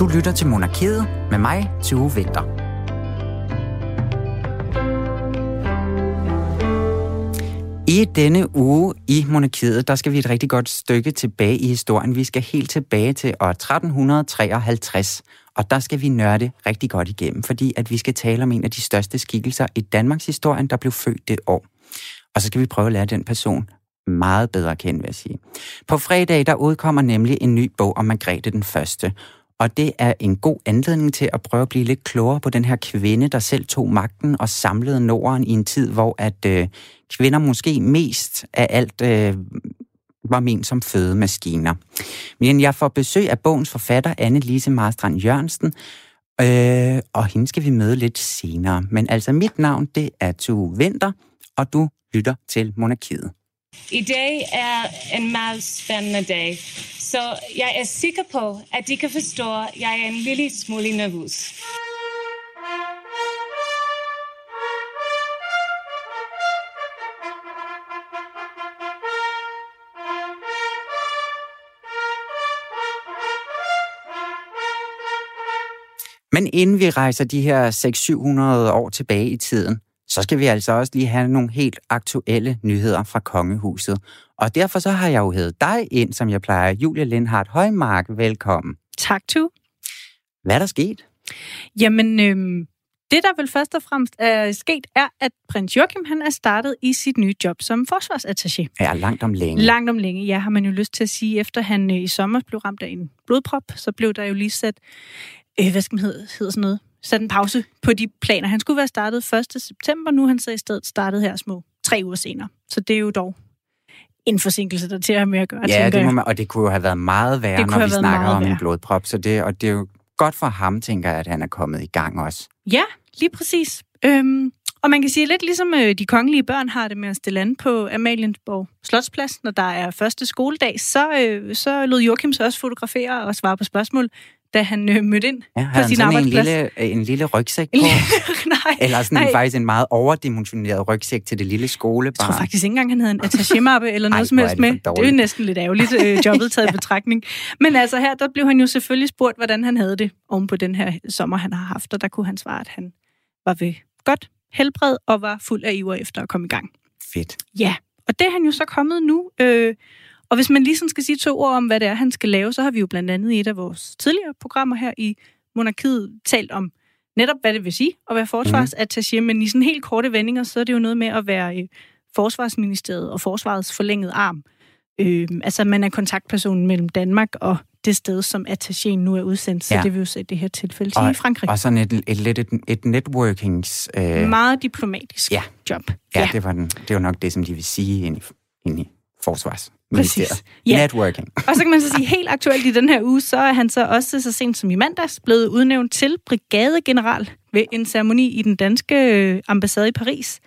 Du lytter til Monarkiet med mig, Tue Vinter. I denne uge i monarkiet, der skal vi et rigtig godt stykke tilbage i historien. Vi skal helt tilbage til år 1353, og der skal vi nørde rigtig godt igennem, fordi at vi skal tale om en af de største skikkelser i Danmarks historie, der blev født det år. Og så skal vi prøve at lære den person meget bedre at kende, vil jeg sige. På fredag, der udkommer nemlig en ny bog om Margrethe den Første, og det er en god anledning til at prøve at blive lidt klogere på den her kvinde, der selv tog magten og samlede Norden i en tid, hvor at øh, kvinder måske mest af alt øh, var ment som fødemaskiner. Men jeg får besøg af bogens forfatter, Anne-Lise Marstrand Jørgensen, øh, og hende skal vi møde lidt senere. Men altså, mit navn, det er Tue Vinter, og du lytter til Monarkiet. I dag er en meget spændende dag, så jeg er sikker på, at de kan forstå, at jeg er en lille smule nervøs. Men inden vi rejser de her 600-700 år tilbage i tiden, så skal vi altså også lige have nogle helt aktuelle nyheder fra kongehuset. Og derfor så har jeg jo hævet dig ind, som jeg plejer. Julia Lindhardt Højmark, velkommen. Tak, tu. Hvad er der sket? Jamen, øhm, det der vel først og fremmest er sket, er, at prins Joachim han er startet i sit nye job som forsvarsattaché. Ja, langt om længe. Langt om længe, ja, har man jo lyst til at sige. Efter han øh, i sommer blev ramt af en blodprop, så blev der jo lige sat, øh, hvad skal man hedde, hedder sådan noget, sat en pause på de planer. Han skulle være startet 1. september, nu han så i stedet startet her små tre uger senere. Så det er jo dog en forsinkelse, der til at have med at gøre. Ja, det må man, og det kunne jo have været meget værre, når vi snakker om værre. en blodprop. Så det, og det er jo godt for ham, tænker jeg, at han er kommet i gang også. Ja, lige præcis. Øhm, og man kan sige lidt ligesom øh, de kongelige børn har det med at stille an på Amalienborg Slotsplads, når der er første skoledag, så, øh, så lod Joachim så også fotografere og svare på spørgsmål da han øh, mødte ind ja, på sin arbejdsplads. En lille, en lille rygsæk på? nej. Eller sådan nej. faktisk en meget overdimensioneret rygsæk til det lille skolebarn? Jeg tror faktisk ikke engang, han havde en attaché-mappe eller noget Ej, som helst med. Det er jo næsten lidt ærgerligt, øh, jobbet taget ja. i betragtning. Men altså her, der blev han jo selvfølgelig spurgt, hvordan han havde det oven på den her sommer, han har haft. Og der kunne han svare, at han var ved godt helbred og var fuld af iver efter at komme i gang. Fedt. Ja, og det er han jo så kommet nu. Øh, og hvis man lige sådan skal sige to ord om, hvad det er, han skal lave, så har vi jo blandt andet i et af vores tidligere programmer her i Monarkiet talt om netop, hvad det vil sige at være forsvarsattaché, mm. men i sådan helt korte vendinger, så er det jo noget med at være i Forsvarsministeriet og Forsvarets forlængede arm. Øh, altså, man er kontaktpersonen mellem Danmark og det sted, som attachéen nu er udsendt, så ja. det vil jo se det her tilfælde til og, i Frankrig. Og sådan et, et, et, et, et networkings... Øh... Meget diplomatisk ja. job. Ja, ja. Det, var den, det var nok det, som de vil sige ind i, ind i forsvars. Præcis. Ja. Networking. Og så kan man så sige, helt aktuelt i den her uge, så er han så også så sent som i mandags blevet udnævnt til brigadegeneral ved en ceremoni i den danske øh, ambassade i Paris.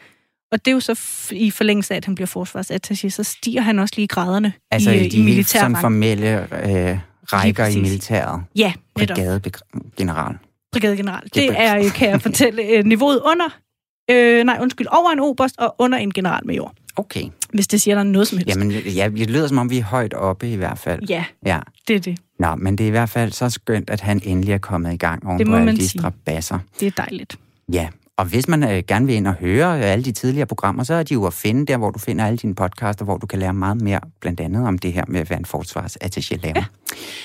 Og det er jo så i forlængelse af, at han bliver forsvarsattaché, så stiger han også lige graderne altså i, de i militær sådan formelle øh, rækker i militæret. Ja, netop. Brigadegeneral. Brigadegeneral. Det er, kan jeg fortælle, øh, niveauet under, øh, nej undskyld, over en oberst og under en generalmajor. Okay. Hvis det siger der noget som helst. Jamen, ja, det lyder som om, vi er højt oppe i hvert fald. Ja, ja. det er det. Nå, men det er i hvert fald så skønt, at han endelig er kommet i gang oven det på alle de strabasser. Det er dejligt. Ja, og hvis man øh, gerne vil ind og høre alle de tidligere programmer, så er de jo at finde der, hvor du finder alle dine podcaster, hvor du kan lære meget mere, blandt andet om det her med at være en forsvarsattaché laver. Ja.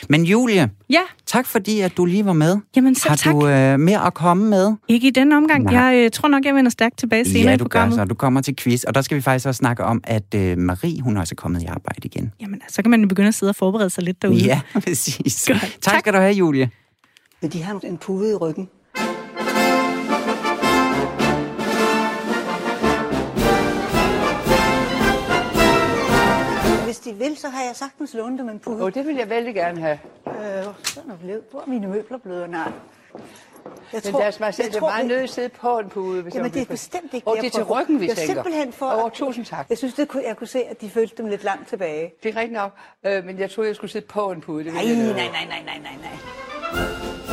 Men Julie, ja. tak fordi, at du lige var med. Jamen selv Har tak. du øh, mere at komme med? Ikke i den omgang. Nej. Jeg øh, tror nok, jeg vender stærkt tilbage senere ja, i programmet. Ja, du gør så. Du kommer til quiz, og der skal vi faktisk også snakke om, at øh, Marie, hun også er kommet i arbejde igen. Jamen, så kan man jo begynde at sidde og forberede sig lidt derude. Ja, præcis. Tak, tak skal du have, Julie. Vil de have en pude i ryggen? De vil, så har jeg sagtens lånt dem en pude. Oh, det vil jeg vældig gerne have. Øh, sådan er blevet. Hvor er mine møbler blevet? Nej. Jeg men tror, lad os bare sige, det er meget nødt at sidde på en pude. Hvis Jamen, det er bestemt ikke Og det er til ryggen, vi jeg tænker. simpelthen for... Over, tusind tak. Jeg synes, det kunne, jeg kunne se, at de følte dem lidt langt tilbage. Det er rigtigt nok, øh, men jeg troede, jeg skulle sidde på en pude. Det nej, nej, nej, nej, nej, nej, nej,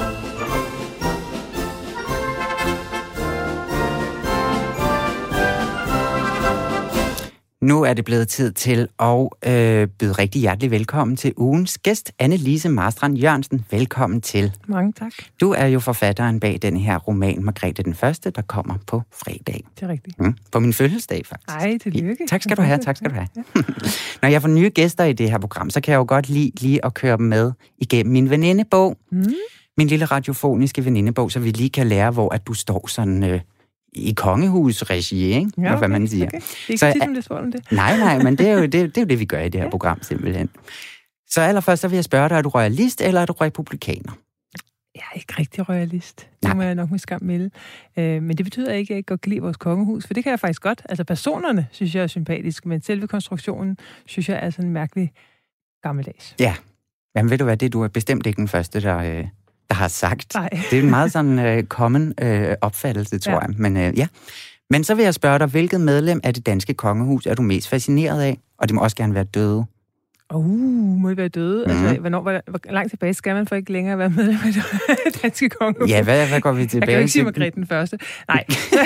Nu er det blevet tid til at øh, byde rigtig hjertelig velkommen til ugens gæst, Anne-Lise Marstrand Jørgensen. Velkommen til. Mange tak. Du er jo forfatteren bag den her roman, Margrethe den Første, der kommer på fredag. Det er rigtigt. Mm, på min fødselsdag, faktisk. Ej, tillykke. Ja, tak skal du have, tak skal du have. Når jeg får nye gæster i det her program, så kan jeg jo godt lide lige at køre dem med igennem min venindebog. Mm. Min lille radiofoniske venindebog, så vi lige kan lære, hvor at du står sådan... Øh, i kongehusregi, ikke? Ja, okay, hvad man siger. Okay. Det er ikke så, tit, det om det. Nej, nej, men det er, jo, det, det er jo det, vi gør i det her ja. program, simpelthen. Så allerførst så vil jeg spørge dig, er du royalist eller er du republikaner? Jeg er ikke rigtig royalist. Det nej. må jeg nok med skam melde. Øh, men det betyder ikke, at jeg ikke godt kan lide vores kongehus, for det kan jeg faktisk godt. Altså personerne synes jeg er sympatiske, men selve konstruktionen synes jeg er sådan mærkelig gammeldags. Ja, Jamen ved du hvad, det du er bestemt ikke den første, der, øh, der har sagt. Nej. Det er en meget sådan øh, common øh, opfattelse, tror ja. jeg. Men øh, ja. Men så vil jeg spørge dig, hvilket medlem af det danske kongehus er du mest fascineret af? Og det må også gerne være døde. Uh, må det være døde? Mm. Altså, hvornår, hvor, hvor langt tilbage skal man for ikke længere være medlem af det danske kongehus? Ja, hvad, hvad går vi tilbage til? Jeg kan jo ikke sige Margrethe den første. Nej.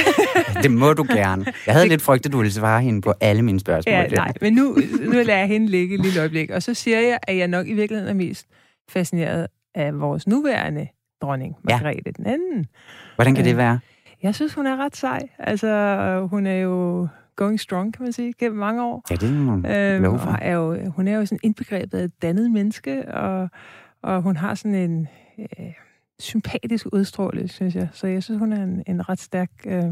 det må du gerne. Jeg havde lidt frygt, at du ville svare hende på alle mine spørgsmål. Ja, nej, men nu, nu lader jeg hende ligge et lille øjeblik. Og så siger jeg, at jeg nok i virkeligheden er mest fascineret af vores nuværende dronning, Margrethe ja. den anden. Hvordan kan det være? Jeg synes, hun er ret sej. Altså, hun er jo going strong, kan man sige, gennem mange år. Ja, det må man øhm, for. Er jo, hun er jo sådan indbegrebet af et dannet menneske, og, og hun har sådan en øh, sympatisk udstråling, synes jeg. Så jeg synes, hun er en, en ret stærk øh,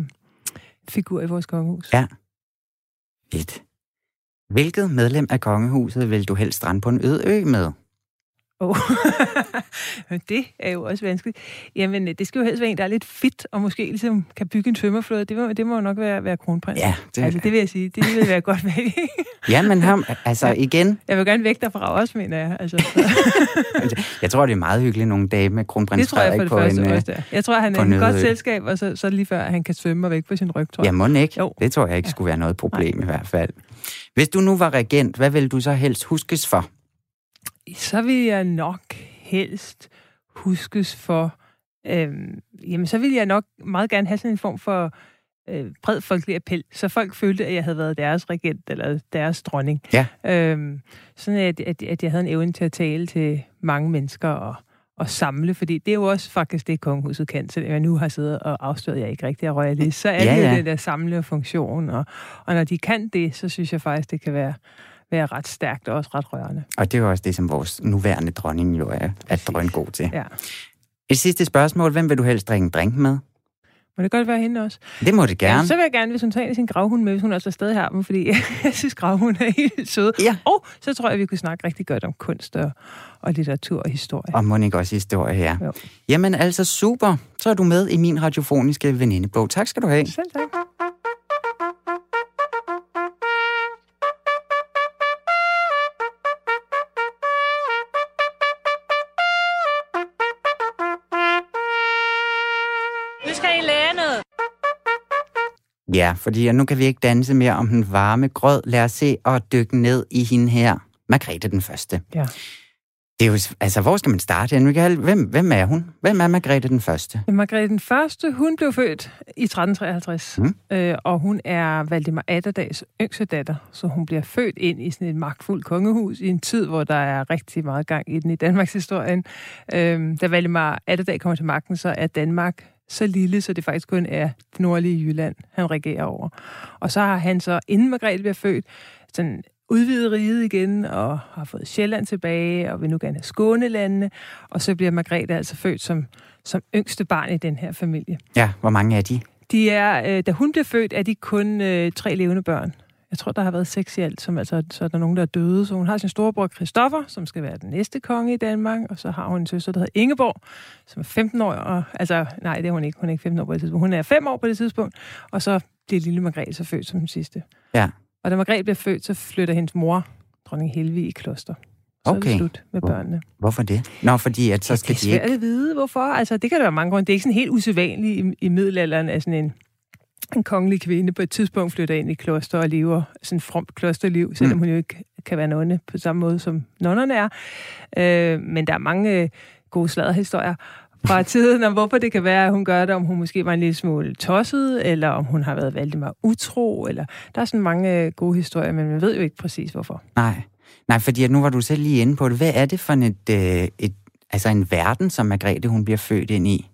figur i vores kongehus. Ja. Fedt. Hvilket medlem af kongehuset vil du helst strande på en øde ø med? Oh. det er jo også vanskeligt. Jamen, det skal jo helst være en, der er lidt fit, og måske ligesom kan bygge en tømmerflåde. Det må, det må jo nok være, være kronprins. Ja, det... Altså, det vil jeg sige. Det vil være godt med. ja, men ham, altså igen... Jeg vil gerne væk derfra også, mener jeg. Altså, jeg tror, det er meget hyggeligt nogle dage med kronprins Det tror jeg for det første en, også, der. Jeg tror, han er en godt selskab, og så, så lige før han kan svømme og væk på sin ryg, tror jeg. Ja, må ikke. Jo. Det tror jeg ikke skulle være noget problem Nej. i hvert fald. Hvis du nu var regent, hvad ville du så helst huskes for? Så vil jeg nok helst huskes for, øh, jamen så vil jeg nok meget gerne have sådan en form for øh, bred folkelig appel, så folk følte, at jeg havde været deres regent eller deres dronning. Ja. Øh, sådan at, at, at jeg havde en evne til at tale til mange mennesker og, og samle, fordi det er jo også faktisk det, kongehuset kan, selvom jeg nu har siddet og afsløret, at jeg ikke rigtig er royalist, så er ja, det ja. den der samlende funktion, og, og når de kan det, så synes jeg faktisk, det kan være være ret stærkt og også ret rørende. Og det er jo også det, som vores nuværende dronning jo er, er drøn god til. Ja. Et sidste spørgsmål. Hvem vil du helst drikke en drink med? Må det godt være hende også? Det må det gerne. Ja, så vil jeg gerne, hvis hun tager sin gravhund med, hvis hun også er stadig har dem, fordi jeg synes, gravhund er helt sød. Ja. Og så tror jeg, vi kunne snakke rigtig godt om kunst og, og litteratur og historie. Og må ikke også historie, ja. Jo. Jamen altså super. Så er du med i min radiofoniske venindebog. Tak skal du have. Selv tak. Ja, fordi nu kan vi ikke danse mere om den varme grød. Lad os se og dykke ned i hende her. Margrethe den Første. Ja. Det er jo, altså, hvor skal man starte? Hvem, hvem er hun? Hvem er Margrethe den Første? Margrethe den Første, hun blev født i 1353, mm. øh, og hun er Valdemar Atterdags yngste datter, så hun bliver født ind i sådan et magtfuldt kongehus i en tid, hvor der er rigtig meget gang i den i Danmarks historien. Øh, da Valdemar Atterdag kommer til magten, så er Danmark så lille, så det faktisk kun er det nordlige Jylland, han regerer over. Og så har han så, inden Margrethe bliver født, sådan udvidet riget igen, og har fået Sjælland tilbage, og vil nu gerne have Skånelandene, og så bliver Margrethe altså født som, som yngste barn i den her familie. Ja, hvor mange er de? De er, øh, da hun bliver født, er de kun øh, tre levende børn. Jeg tror, der har været seks i alt, som altså, så er der nogen, der er døde. Så hun har sin storebror Christoffer, som skal være den næste konge i Danmark, og så har hun en søster, der hedder Ingeborg, som er 15 år, og, altså, nej, det er hun ikke, hun er ikke 15 år på det tidspunkt, hun er 5 år på det tidspunkt, og så bliver lille Margrethe så født som den sidste. Ja. Og da Margrethe bliver født, så flytter hendes mor, dronning Helvig, i kloster. Så okay. er det slut med børnene. Hvorfor det? Nå, fordi at så skal de ikke... Det er svært at vide, hvorfor. Altså, det kan der være mange grunde. Det er ikke sådan helt usædvanligt i, i middelalderen, at sådan en en kongelig kvinde på et tidspunkt flytter ind i kloster og lever sådan et fromt klosterliv, selvom mm. hun jo ikke kan være nonne på samme måde, som nonnerne er. Øh, men der er mange gode sladderhistorier. fra tiden, om hvorfor det kan være, at hun gør det, om hun måske var en lille smule tosset, eller om hun har været Valdemar utro, eller der er sådan mange øh, gode historier, men man ved jo ikke præcis, hvorfor. Nej, Nej fordi at nu var du selv lige inde på det. Hvad er det for et, øh, et, altså en verden, som Margrethe hun bliver født ind i?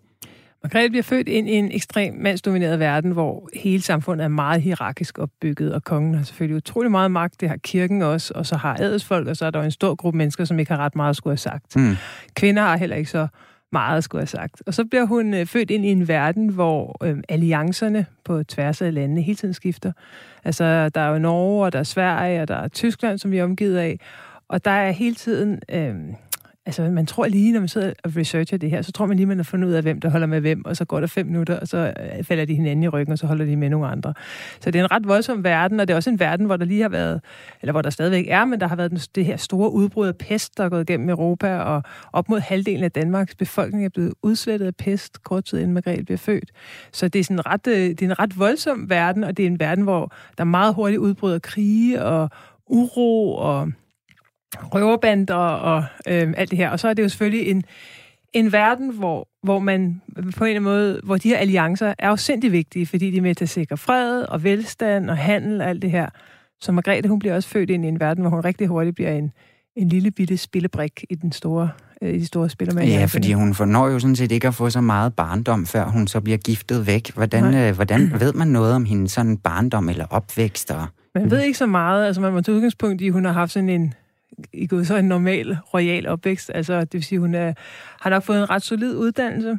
Margrethe bliver født ind i en ekstrem mandsdomineret verden, hvor hele samfundet er meget hierarkisk opbygget, og kongen har selvfølgelig utrolig meget magt. Det har kirken også, og så har adelsfolk, og så er der en stor gruppe mennesker, som ikke har ret meget at skulle have sagt. Mm. Kvinder har heller ikke så meget, skulle have sagt. Og så bliver hun øh, født ind i en verden, hvor øh, alliancerne på tværs af landene hele tiden skifter. Altså, der er jo Norge, og der er Sverige, og der er Tyskland, som vi er omgivet af. Og der er hele tiden øh, altså man tror lige, når man sidder og researcher det her, så tror man lige, man har fundet ud af, hvem der holder med hvem, og så går der fem minutter, og så øh, falder de hinanden i ryggen, og så holder de med nogle andre. Så det er en ret voldsom verden, og det er også en verden, hvor der lige har været, eller hvor der stadigvæk er, men der har været det her store udbrud af pest, der er gået igennem Europa, og op mod halvdelen af Danmarks befolkning er blevet udslettet af pest, kort tid inden Margrethe bliver født. Så det er, sådan ret, øh, det er en ret voldsom verden, og det er en verden, hvor der meget hurtigt udbrud af krige og uro og røverbander og øh, alt det her. Og så er det jo selvfølgelig en, en verden, hvor, hvor man på en eller anden måde, hvor de her alliancer er jo sindssygt vigtige, fordi de er med til at sikre fred og velstand og handel og alt det her. Så Margrethe, hun bliver også født ind i en verden, hvor hun rigtig hurtigt bliver en, en lille bitte spillebrik i den store øh, i de store spillermænd. Ja, fordi hun fornår jo sådan set ikke at få så meget barndom, før hun så bliver giftet væk. Hvordan, øh, hvordan ved man noget om hendes sådan barndom eller opvækst? Og... Man ved ikke så meget. Altså, man må tage udgangspunkt i, at hun har haft sådan en i gået så en normal, royal opvækst. Altså, det vil sige, hun er, har nok fået en ret solid uddannelse.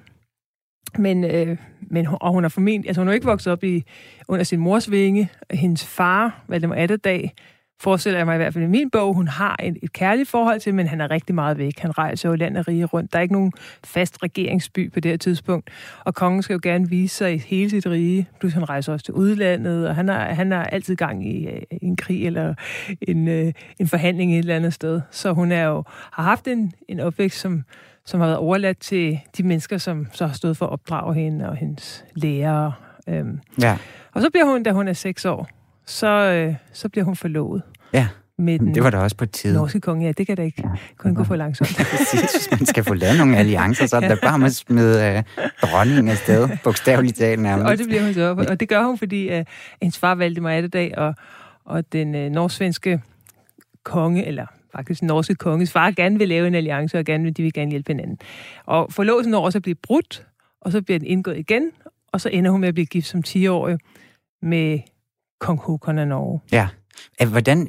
Men, øh, men og hun har formentlig, altså hun har ikke vokset op i, under sin mors vinge. Hendes far, Valdemar Atterdag, forestiller jeg mig i hvert fald i min bog, hun har et, et kærligt forhold til, men han er rigtig meget væk. Han rejser jo land og rige rundt. Der er ikke nogen fast regeringsby på det her tidspunkt. Og kongen skal jo gerne vise sig i hele sit rige. Plus han rejser også til udlandet, og han har, han har altid gang i, øh, i en krig eller en, øh, en forhandling et eller andet sted. Så hun er jo, har haft en, en opvækst, som, som har været overladt til de mennesker, som så har stået for at opdrage hende og hendes lærere. Øhm. Ja. Og så bliver hun, da hun er seks år, så, øh, så bliver hun forlovet. Ja. Med den det var da også på tide. Norske konge, ja, det kan da ikke ja. kun gå for langsomt. Præcis, hvis man skal få lavet nogle alliancer, så er det ja. bare med at smide øh, dronningen afsted, bogstaveligt talt nærmest. Og det bliver hun så, og det gør hun, fordi øh, hendes far valgte mig af dag, og, og den øh, norsk-svenske konge, eller faktisk den norske konges far, gerne vil lave en alliance, og gerne vil, de vil gerne hjælpe hinanden. Og forlovelsen når også at blive brudt, og så bliver den indgået igen, og så ender hun med at blive gift som 10-årig med kong Håkon af Norge. Ja. Hvordan,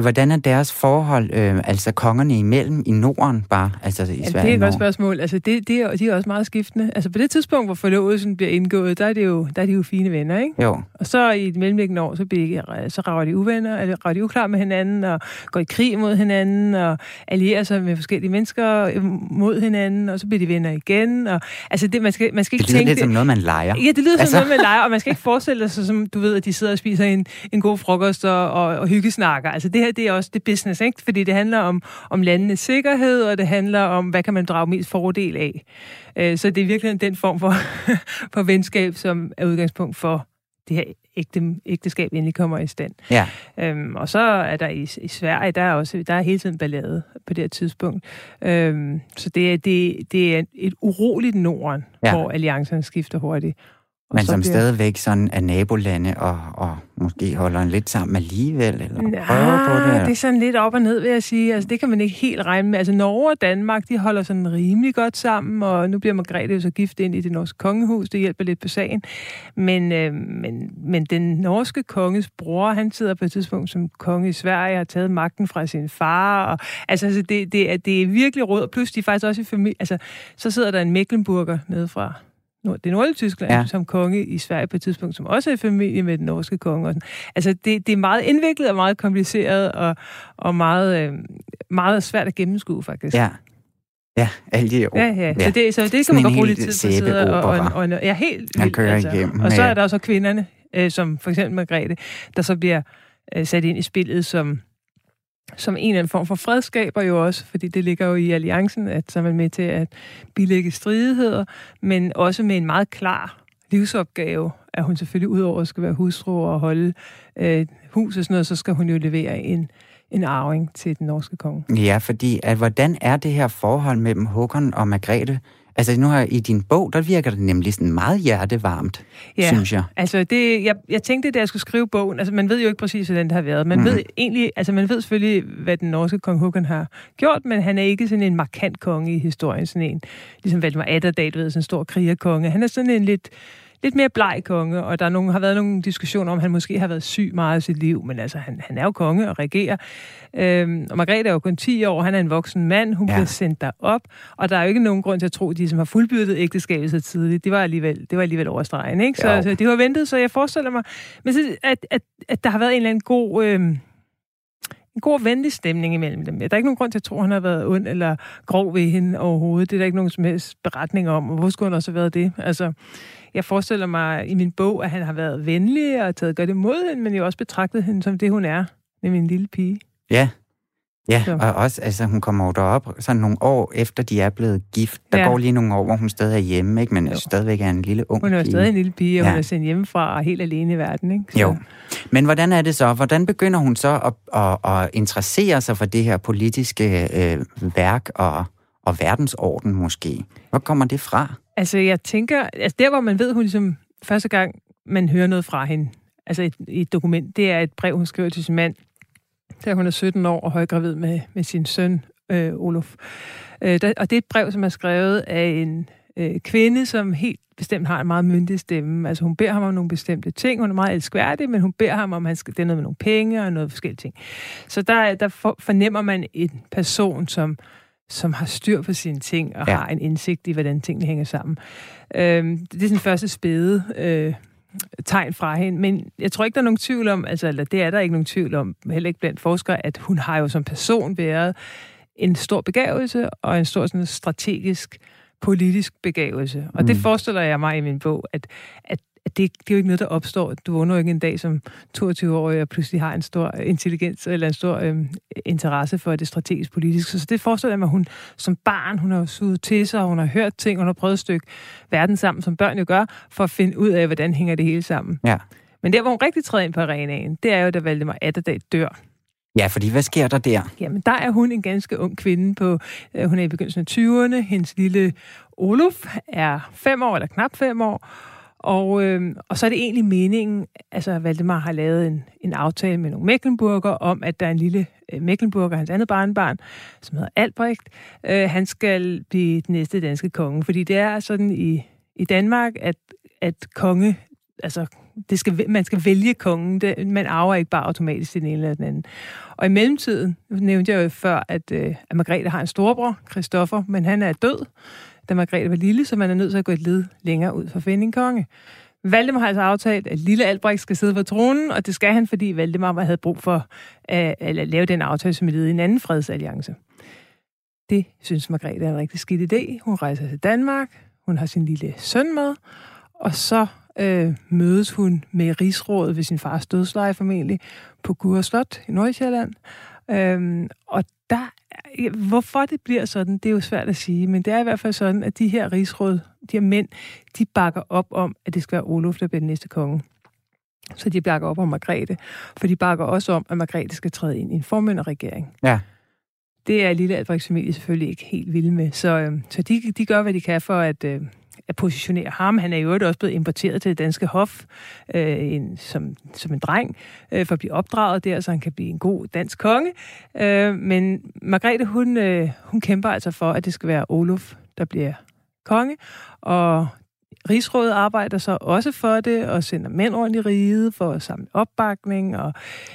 hvordan er deres forhold, øh, altså kongerne imellem i Norden bare? Altså i ja, det er et godt spørgsmål. Altså, det, det er, de er også meget skiftende. Altså, på det tidspunkt, hvor forlovelsen bliver indgået, der er, det jo, der er de jo fine venner, ikke? Jo. Og så i et mellemliggende år, så, bliver, så rager de uvenner, eller rager de uklar med hinanden, og går i krig mod hinanden, og allierer sig med forskellige mennesker mod hinanden, og så bliver de venner igen. Og, altså, det, man skal, man skal ikke det lyder tænke... lidt som noget, man leger. Ja, det lyder altså... som noget, man leger, og man skal ikke forestille sig, som du ved, at de sidder og spiser en, en god frokost og, og, og hyggesnakker. Altså det her, det er også det business, ikke? Fordi det handler om, om landenes sikkerhed, og det handler om, hvad kan man drage mest fordel af. Øh, så det er virkelig den form for, for venskab, som er udgangspunkt for det her ægte, ægteskab endelig kommer i stand. Ja. Øhm, og så er der i, i Sverige, der er også der er hele tiden ballade på det her tidspunkt. Øhm, så det er, det, det er et uroligt Norden, ja. hvor alliancerne skifter hurtigt. Men som bliver... stadigvæk sådan er nabolande og, og måske holder en lidt sammen alligevel, eller ja, prøver på det? Eller? det er sådan lidt op og ned, vil jeg sige. Altså, det kan man ikke helt regne med. Altså, Norge og Danmark, de holder sådan rimelig godt sammen, og nu bliver Margrethe jo så gift ind i det norske kongehus. Det hjælper lidt på sagen. Men, øh, men, men den norske konges bror, han sidder på et tidspunkt som konge i Sverige, og har taget magten fra sin far. Og, altså, altså det, det, er, det er virkelig råd. Plus, de er faktisk også i familie. Altså, så sidder der en Mecklenburger nede fra det nordlige Tyskland ja. som konge i Sverige på et tidspunkt, som også er i familie med den norske konge. Og sådan. Altså, det, det er meget indviklet og meget kompliceret og, og meget, øh, meget svært at gennemskue, faktisk. Ja. Ja, alle de år. Ja, ja. Så det, så det kan man godt bruge lidt tid på at sidde og, og, og, og, ja, helt vildt. Han kører altså. igennem. Og så er der også kvinderne, øh, som for eksempel Margrethe, der så bliver øh, sat ind i spillet som som en eller anden form for fredskaber jo også, fordi det ligger jo i alliancen, at så er man med til at bilægge stridigheder, men også med en meget klar livsopgave, at hun selvfølgelig udover at skal være hustru og holde øh, hus og sådan noget, så skal hun jo levere en, en arving til den norske konge. Ja, fordi at, hvordan er det her forhold mellem Håkon og Margrethe? Altså nu har i din bog, der virker det nemlig sådan meget hjertevarmt, ja, synes jeg. altså det, jeg, jeg tænkte, da jeg skulle skrive bogen, altså man ved jo ikke præcis, hvordan det har været. Man mm. ved egentlig, altså man ved selvfølgelig, hvad den norske kong Håkon har gjort, men han er ikke sådan en markant konge i historien, sådan en, ligesom Valdemar Atterdag, du ved, sådan en stor krigerkonge. Han er sådan en lidt, lidt mere bleg konge, og der er nogle, har været nogle diskussioner om, at han måske har været syg meget i sit liv, men altså, han, han er jo konge og regerer. Øhm, og Margrethe er jo kun 10 år, han er en voksen mand, hun ja. bliver sendt derop, og der er jo ikke nogen grund til at tro, at de, som har fuldbyrdet ægteskabet så tidligt, det var alligevel, det var alligevel overstregen, ikke? Så, så det var ventet, så jeg forestiller mig, men så, at, at, at der har været en eller anden god... Øhm, en god venlig stemning imellem dem. Der er ikke nogen grund til at tro, at han har været ond eller grov ved hende overhovedet. Det er der ikke nogen som helst beretning om. Og hvor skulle han også have været det? Altså, jeg forestiller mig i min bog, at han har været venlig og taget godt imod hende, men jeg også betragtet hende som det, hun er, nemlig en lille pige. Ja, Ja, så. og også, altså hun kommer jo derop sådan nogle år efter, de er blevet gift. Der ja. går lige nogle år, hvor hun stadig er hjemme, ikke? men jo. stadigvæk er en lille ung Hun er jo stadig en lille pige, og ja. hun er sendt hjemmefra og helt alene i verden. Ikke? Så. Jo, men hvordan er det så? Hvordan begynder hun så at, at, at interessere sig for det her politiske øh, værk og, og verdensorden måske? Hvor kommer det fra? Altså, jeg tænker, altså der, hvor man ved, hun ligesom første gang, man hører noget fra hende, altså et, et dokument, det er et brev, hun skriver til sin mand, da hun er 17 år og højgravid med, med sin søn, øh, Olof. Øh, der, og det er et brev, som er skrevet af en øh, kvinde, som helt bestemt har en meget myndig stemme. Altså hun beder ham om nogle bestemte ting. Hun er meget elskværdig, men hun beder ham om, at han skal, det er noget med nogle penge og noget forskellige ting. Så der, der for, fornemmer man en person, som som har styr på sine ting og ja. har en indsigt i, hvordan tingene hænger sammen. Øhm, det er sådan første spæde øh, tegn fra hende, men jeg tror ikke, der er nogen tvivl om, altså, eller det er der ikke nogen tvivl om, heller ikke blandt forskere, at hun har jo som person været en stor begavelse og en stor sådan, strategisk politisk begavelse. Og mm. det forestiller jeg mig i min bog, at, at at det, det er jo ikke noget, der opstår. Du vågner jo ikke en dag som 22-årig og pludselig har en stor intelligens eller en stor øhm, interesse for det strategisk politiske. Så det forestiller jeg mig, at hun som barn, hun har suget til sig, hun har hørt ting, hun har prøvet at stykke verden sammen, som børn jo gør, for at finde ud af, hvordan hænger det hele sammen. Ja. Men der, hvor hun rigtig træder ind på arenaen, det er jo, da Valdemar Atterdag dør. Ja, fordi hvad sker der der? Jamen, der er hun en ganske ung kvinde på, øh, hun er i begyndelsen af 20'erne. Hendes lille Olof er fem år, eller knap fem år, og, øh, og så er det egentlig meningen, altså Valdemar har lavet en, en aftale med nogle Mecklenburger om, at der er en lille øh, Mecklenburger, hans andet barnbarn, som hedder Albrecht, øh, han skal blive den næste danske konge. Fordi det er sådan i, i Danmark, at, at konge, altså det skal, man skal vælge kongen. Det, man arver ikke bare automatisk den ene eller den anden. Og i mellemtiden, nævnte jeg jo før, at, øh, at Margrethe har en storebror, Christoffer, men han er død da Margrethe var lille, så man er nødt til at gå et led længere ud for at finde en konge. Valdemar har altså aftalt, at lille Albrecht skal sidde på tronen, og det skal han, fordi Valdemar havde brug for at, at lave den aftale som et led i en anden fredsalliance. Det synes Margrethe er en rigtig skidt idé. Hun rejser til Danmark, hun har sin lille søn med, og så øh, mødes hun med rigsrådet ved sin fars dødsleje formentlig på Gure Slot i Nordsjælland. Øhm, og der Hvorfor det bliver sådan, det er jo svært at sige, men det er i hvert fald sådan, at de her rigsråd, de her mænd, de bakker op om, at det skal være Olof, der bliver den næste konge. Så de bakker op om Margrethe, for de bakker også om, at Margrethe skal træde ind i en formynderregering. Ja. Det er lille Albrechts familie selvfølgelig ikke helt vilde med, så, øh, så de, de gør, hvad de kan for at, øh, at positionere ham. Han er jo også blevet importeret til det danske hof øh, en, som, som en dreng, øh, for at blive opdraget der, så han kan blive en god dansk konge. Øh, men Margrethe, hun, øh, hun kæmper altså for, at det skal være Olof, der bliver konge, og Rigsrådet arbejder så også for det, og sender mænd rundt i riget for at samle opbakning, og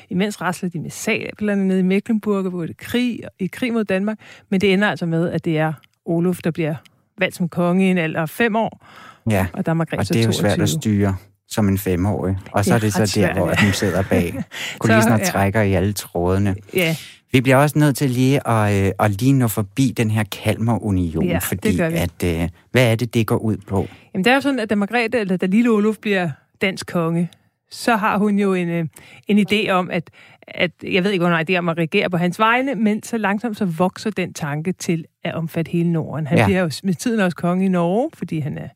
imens rasler de med sablerne nede i Mecklenburg, hvor det er krig, i krig mod Danmark, men det ender altså med, at det er Olof, der bliver valgt som konge i en alder af fem år. Ja, og, der er og det er jo svært at styre som en femårig. Og så er det, så der, hvor hun sidder bag kulissen og ja. trækker i alle trådene. Ja. Vi bliver også nødt til lige at, øh, at lige nå forbi den her Kalmar-union, ja, fordi at, øh, hvad er det, det går ud på? Jamen det er jo sådan, at da Margrethe, eller da lille Olof bliver dansk konge, så har hun jo en, øh, en idé om, at, at jeg ved ikke, hun har idé om at regere på hans vegne, men så langsomt så vokser den tanke til at omfatte hele Norden. Han ja. bliver jo med tiden også konge i Norge, fordi han er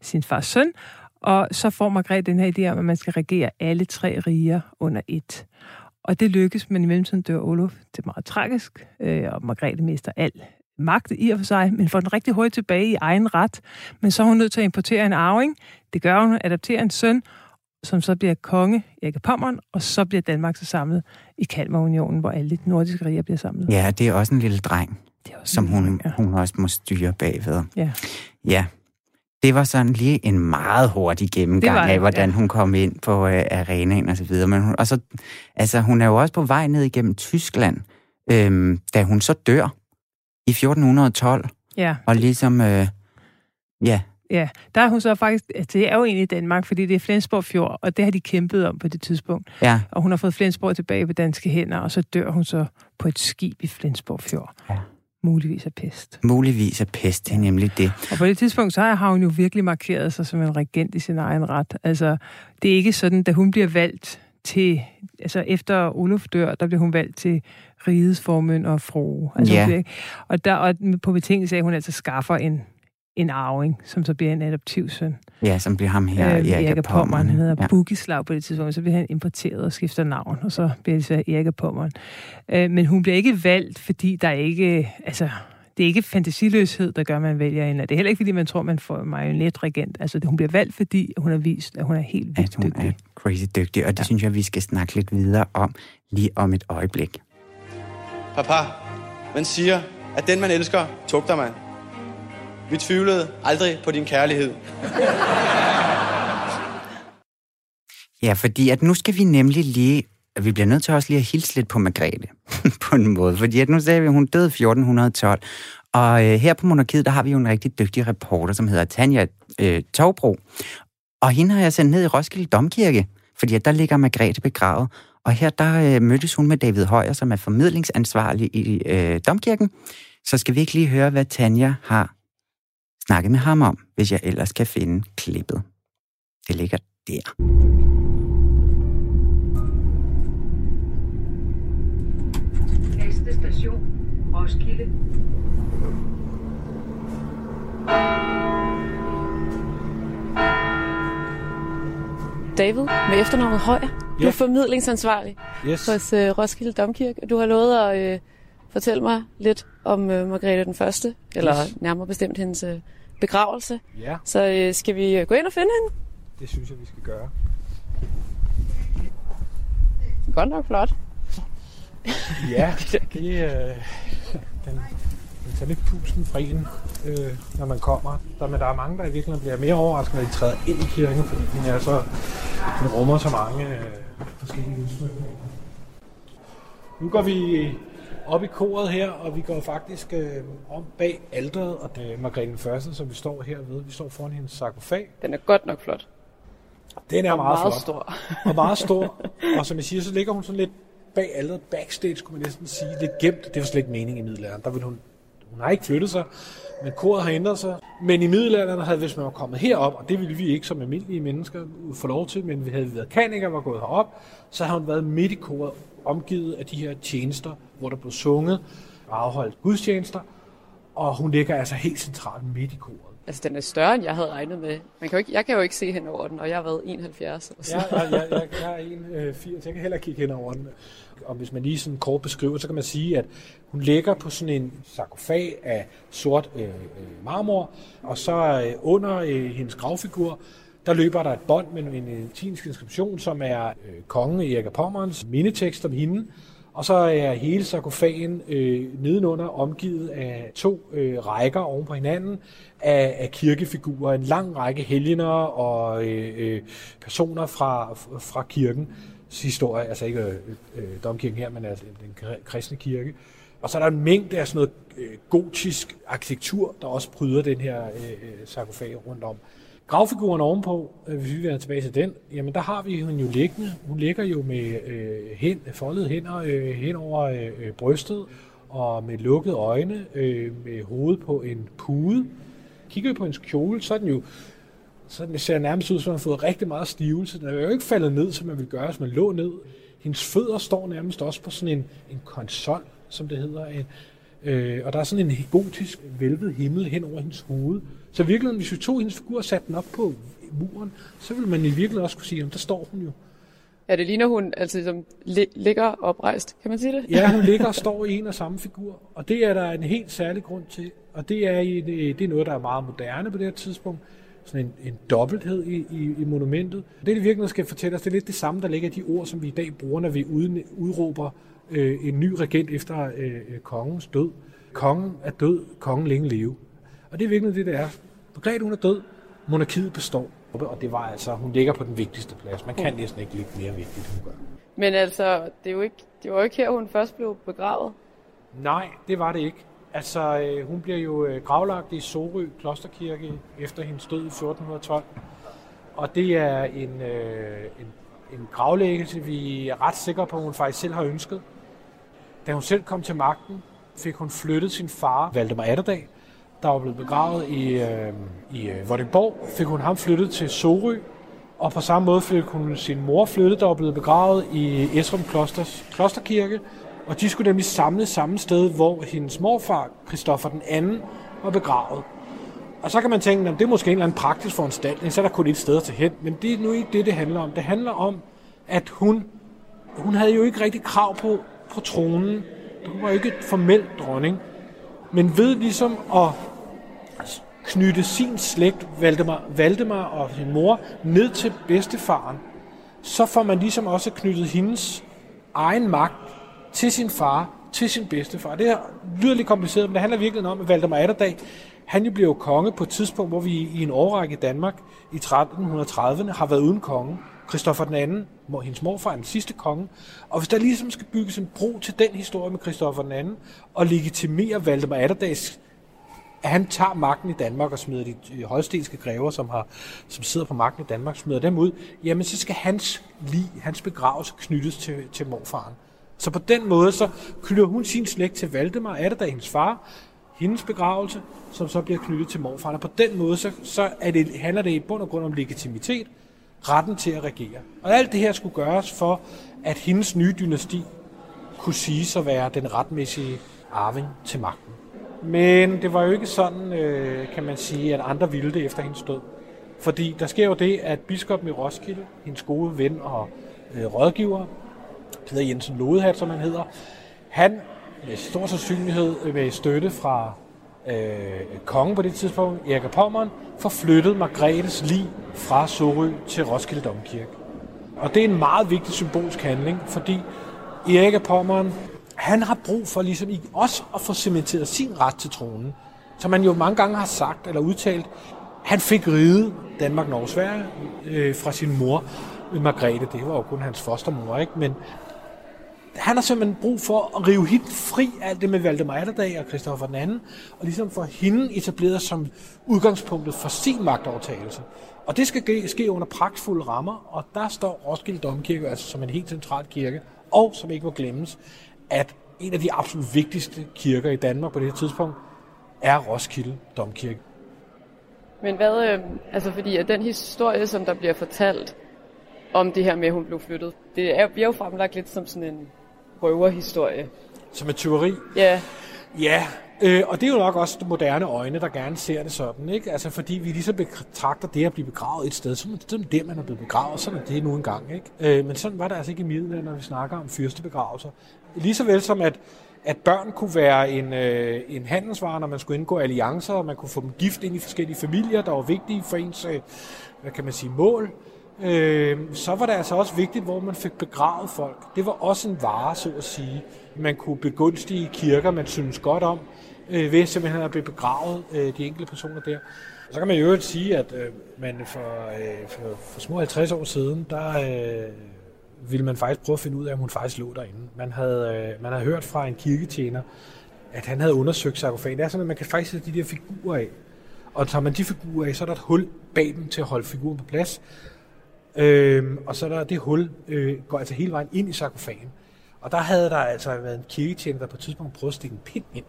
sin fars søn, og så får Margrethe den her idé om, at man skal regere alle tre riger under et. Og det lykkes, men i mellemtiden dør Olof. Det er meget tragisk, øh, og Margrethe mister al magt i og for sig, men får den rigtig hurtigt tilbage i egen ret. Men så er hun nødt til at importere en arving. Det gør hun, adopterer en søn, som så bliver konge i Pommern, og så bliver Danmark så samlet i Kalmarunionen, hvor alle de nordiske riger bliver samlet. Ja, det er også en lille dreng, det er også som hun, dreng, ja. hun også må styre bagved. Ja. Ja, det var sådan lige en meget hurtig gennemgang Det det, af, hvordan ja. hun kom ind på øh, arenaen og så videre. Men hun, og så, altså, hun er jo også på vej ned igennem Tyskland, øhm, da hun så dør i 1412. Ja, Og ligesom, øh, ja, ja. Der er hun så faktisk, det er jo egentlig Danmark, fordi det er Flensborg Fjord, og det har de kæmpet om på det tidspunkt. ja, Og hun har fået Flensborg tilbage på danske hænder, og så dør hun så på et skib i Flensborg Fjord. Ja. Muligvis af pest. muligvis er pest, det er nemlig det. Og på det tidspunkt, så har hun jo virkelig markeret sig som en regent i sin egen ret. Altså, det er ikke sådan, da hun bliver valgt til, altså efter Olof dør, der bliver hun valgt til rigets formønd og frue. Altså, Ja. bliver og, der, og på betingelse af, at hun altså skaffer en, en arving, som så bliver en adoptivsøn. Ja, som bliver ham her, Øhm, Erik af Pommern. Han hedder Ja. ja. Bugislav på det tidspunkt, så bliver han importeret og skifter navn, og så bliver det så Erik af Pommern. Øh, men hun bliver ikke valgt, fordi der ikke... Altså, det er ikke fantasiløshed, der gør, at man vælger hende. Det er heller ikke, fordi man tror, man får marionetregent. Altså, det- hun bliver valgt, fordi hun har vist, at hun er helt vildt hun dygtig. er crazy dygtig, og det ja. Ja. synes jeg, vi skal snakke lidt videre om lige om et øjeblik. Papa, man siger, at den man elsker, tugter man. Vi tvivlede aldrig på din kærlighed. Ja, fordi at nu skal vi nemlig lige... at Vi bliver nødt til også lige at hilse lidt på Margrethe, på en måde. Fordi at nu sagde vi, at hun døde 1412. Og øh, her på Monarkiet, der har vi jo en rigtig dygtig reporter, som hedder Tanja øh, Togbro. Og hende har jeg sendt ned i Roskilde Domkirke, fordi at der ligger Margrethe begravet. Og her der øh, mødtes hun med David Højer, som er formidlingsansvarlig i øh, Domkirken. Så skal vi ikke lige høre, hvad Tanja har snakket med ham om, hvis jeg ellers kan finde klippet. Det ligger der. Næste station, Roskilde. David med efternavnet Højer. Du Ja. er formidlingsansvarlig Yes. hos øh, Roskilde Domkirke. Du har lovet at øh, fortælle mig lidt om øh, Margrethe den Første, eller Yes. nærmere bestemt hendes øh, begravelse. Ja, Så øh, skal vi øh, gå ind og finde hende? det synes jeg, vi skal gøre. Godt nok flot. Ja, det, øh, den, den tager lidt pusten fra en, øh, når man kommer. Der, men der er mange, der i virkeligheden bliver mere overrasket, når de træder ind i kirken, fordi den, er så, den rummer så mange øh, forskellige udsmykninger. Nu går vi op i koret her, og vi går faktisk øh, om bag alderet, og det er Margrethe Første, som vi står herved. Vi står foran hendes sarkofag. Den er godt nok flot. Den er Og meget, meget flot. stor. og meget stor. Og som jeg siger, så ligger hun sådan lidt bag alderet, backstage, kunne man næsten sige. Lidt gemt. Det var slet ikke meningen i middelalderen. Der ville hun, hun har ikke flyttet sig, men koret har ændret sig. Men i middelalderen havde, hvis man var kommet herop, og det ville vi ikke som almindelige mennesker få lov til, men vi havde været kanikere, var gået herop, så havde hun været midt i koret, omgivet af de her tjenester, hvor der blev sunget og afholdt gudstjenester. Og hun ligger altså helt centralt midt i koret. Altså, den er større, end jeg havde regnet med. Man kan jo ikke, jeg kan jo ikke se hen over den, og jeg har været 71. Eller sådan. Ja, ja, ja, jeg, jeg er en øh, 80, jeg kan heller kigge hen over den. Og hvis man lige sådan kort beskriver, så kan man sige, at hun ligger på sådan en sarkofag af sort øh, øh, marmor, og så øh, under øh, hendes gravfigur, der løber der et bånd med en latinsk inskription, som er øh, kongen Erik af Pommerns mindetekst om hende. Og så er hele sarkofagen øh, nedenunder omgivet af to øh, rækker oven på hinanden af, af kirkefigurer. En lang række helgener og øh, øh, personer fra, fra kirkens historie. Altså ikke øh, øh, domkirken her, men altså den kristne kirke. Og så er der en mængde af sådan noget øh, gotisk arkitektur, der også pryder den her øh, øh sarkofag rundt om. Gravfiguren ovenpå, øh, hvis vi vender tilbage til den, jamen der har vi hende jo liggende. Hun ligger jo med øh, hen, foldede hænder øh, hen over øh, øh, brystet, og med lukkede øjne, øh, med hovedet på en pude. Kigger vi på hendes kjole, så er den jo så den ser nærmest ud, som hun har fået rigtig meget stivelse. Den er jo ikke faldet ned, som man ville gøre, hvis man lå ned. Hendes fødder står nærmest også på sådan en, en konsol, som det hedder. En, øh, og der er sådan en gotisk vælvet himmel hen over hendes hoved. Så i virkeligheden, hvis vi tog hendes figur og satte den op på muren, så ville man i virkeligheden også kunne sige, at der står hun jo. Ja, det ligner hun altså som li- ligger oprejst, kan man sige det? Ja, hun ligger og står i en og samme figur, og det er der en helt særlig grund til, og det er, i, det er noget, der er meget moderne på det her tidspunkt, sådan en, en dobbelthed i, i, i monumentet. Det, det virkelig skal fortælle os, det er lidt det samme, der ligger i de ord, som vi i dag bruger, når vi ud, udråber øh, en ny regent efter øh, kongens død. Kongen er død, kongen længe leve. Og det er virkelig det, det er. Margrethe, hun er død, monarkiet består. Og det var altså, hun ligger på den vigtigste plads. Man kan næsten ikke ligge mere vigtigt, hun gør. Men altså, det, er jo ikke, det var jo ikke her, hun først blev begravet. Nej, det var det ikke. Altså, øh, hun bliver jo øh, gravlagt i Sorø Klosterkirke efter hendes død i 1412. Og det er en, øh, en, en gravlæggelse, vi er ret sikre på, at hun faktisk selv har ønsket. Da hun selv kom til magten, fik hun flyttet sin far, Valdemar Atterdag, der var blevet begravet i, øh, i øh, Vordingborg, fik hun ham flyttet til Sorø, og på samme måde fik hun sin mor flyttet, der var blevet begravet i Esrum Klosters Klosterkirke, og de skulle nemlig samles samme sted, hvor hendes morfar, Christoffer den anden, var begravet. Og så kan man tænke, at det er måske en eller anden praktisk foranstaltning, så er der kun et sted at tage hen. Men det er nu ikke det, det handler om. Det handler om, at hun, hun havde jo ikke rigtig krav på, på tronen. Hun var jo ikke et formelt dronning. Men ved ligesom at knytte sin slægt, Valdemar, Valdemar og sin mor, ned til bedstefaren, så får man ligesom også knyttet hendes egen magt til sin far, til sin bedstefar. Det er lyder lidt kompliceret, men det handler virkelig om, at Valdemar Atterdag, han jo blev konge på et tidspunkt, hvor vi i en årrække i Danmark i 1330'erne har været uden konge. Christoffer den anden, hendes morfar, er den sidste konge. Og hvis der ligesom skal bygges en bro til den historie med Christoffer den anden, og legitimere Valdemar Atterdags at han tager magten i Danmark og smider de holstenske grever, som, har, som sidder på magten i Danmark, smider dem ud, jamen så skal hans lig, hans begravelse knyttes til, til morfaren. Så på den måde, så knytter hun sin slægt til Valdemar, er det da hendes far, hendes begravelse, som så bliver knyttet til morfaren. Og på den måde, så, så er det, handler det i bund og grund om legitimitet, retten til at regere. Og alt det her skulle gøres for, at hendes nye dynasti kunne sige at være den retmæssige arving til magten. Men det var jo ikke sådan, øh, kan man sige, at andre ville det efter hendes død. Fordi der sker jo det, at biskoppen i Roskilde, hendes gode ven og øh, rådgiver, Peder Jensen Lodehat, som han hedder, han med stor sandsynlighed øh, med støtte fra øh, kongen på det tidspunkt, Erik af Pommern, forflyttede Margrethes lig fra Sorø til Roskilde Domkirke. Og det er en meget vigtig symbolsk handling, fordi Erik af Pommern han har brug for ligesom også at få cementeret sin ret til tronen. Som man jo mange gange har sagt eller udtalt, han fik ride Danmark, Norge, Sverige øh, fra sin mor, Margrethe. Det var jo kun hans fostermor, ikke? Men han har simpelthen brug for at rive hende fri alt det med Valdemar Atterdag og Christoffer den anden, og ligesom få hende etableret som udgangspunktet for sin magtovertagelse. Og det skal ske under pragtfulde rammer, og der står Roskilde Domkirke altså som en helt central kirke, og som ikke må glemmes, at en af de absolut vigtigste kirker i Danmark på det her tidspunkt er Roskilde Domkirke. Men hvad, øh, altså fordi at den historie, som der bliver fortalt om det her med, at hun blev flyttet, det er, bliver jo fremlagt lidt som sådan en røverhistorie. Som et tyveri? Ja. Ja, Øh, og det er jo nok også de moderne øjne, der gerne ser det sådan, ikke? Altså fordi vi ligesom betragter det at blive begravet et sted, så er det der, man er blevet begravet, sådan er det nu engang, ikke? Øh, men sådan var det altså ikke i middelalderen, når vi snakker om fyrstebegravelser. Lige så vel som at, at børn kunne være en, øh, en handelsvare, når man skulle indgå alliancer, og man kunne få dem gift ind i forskellige familier, der var vigtige for ens, øh, hvad kan man sige, mål. Øh, så var det altså også vigtigt, hvor man fik begravet folk. Det var også en vare, så at sige. Man kunne begunstige kirker, man synes godt om, øh, ved simpelthen at blive begravet, øh, de enkelte personer der. Og så kan man jo øvrigt sige, at øh, man for, øh, for, for små 50 år siden, der øh, ville man faktisk prøve at finde ud af, om hun faktisk lå derinde. Man havde, øh, man havde hørt fra en kirketjener, at han havde undersøgt sarkofagen. Det er sådan, at man kan faktisk sætte de der figurer af. Og tager man de figurer af, så er der et hul bag dem til at holde figuren på plads. Øh, og så er der det hul, øh, går altså hele vejen ind i sarkofagen. Og der havde der altså været en kirketjener, der på et tidspunkt prøvede at stikke en pind ind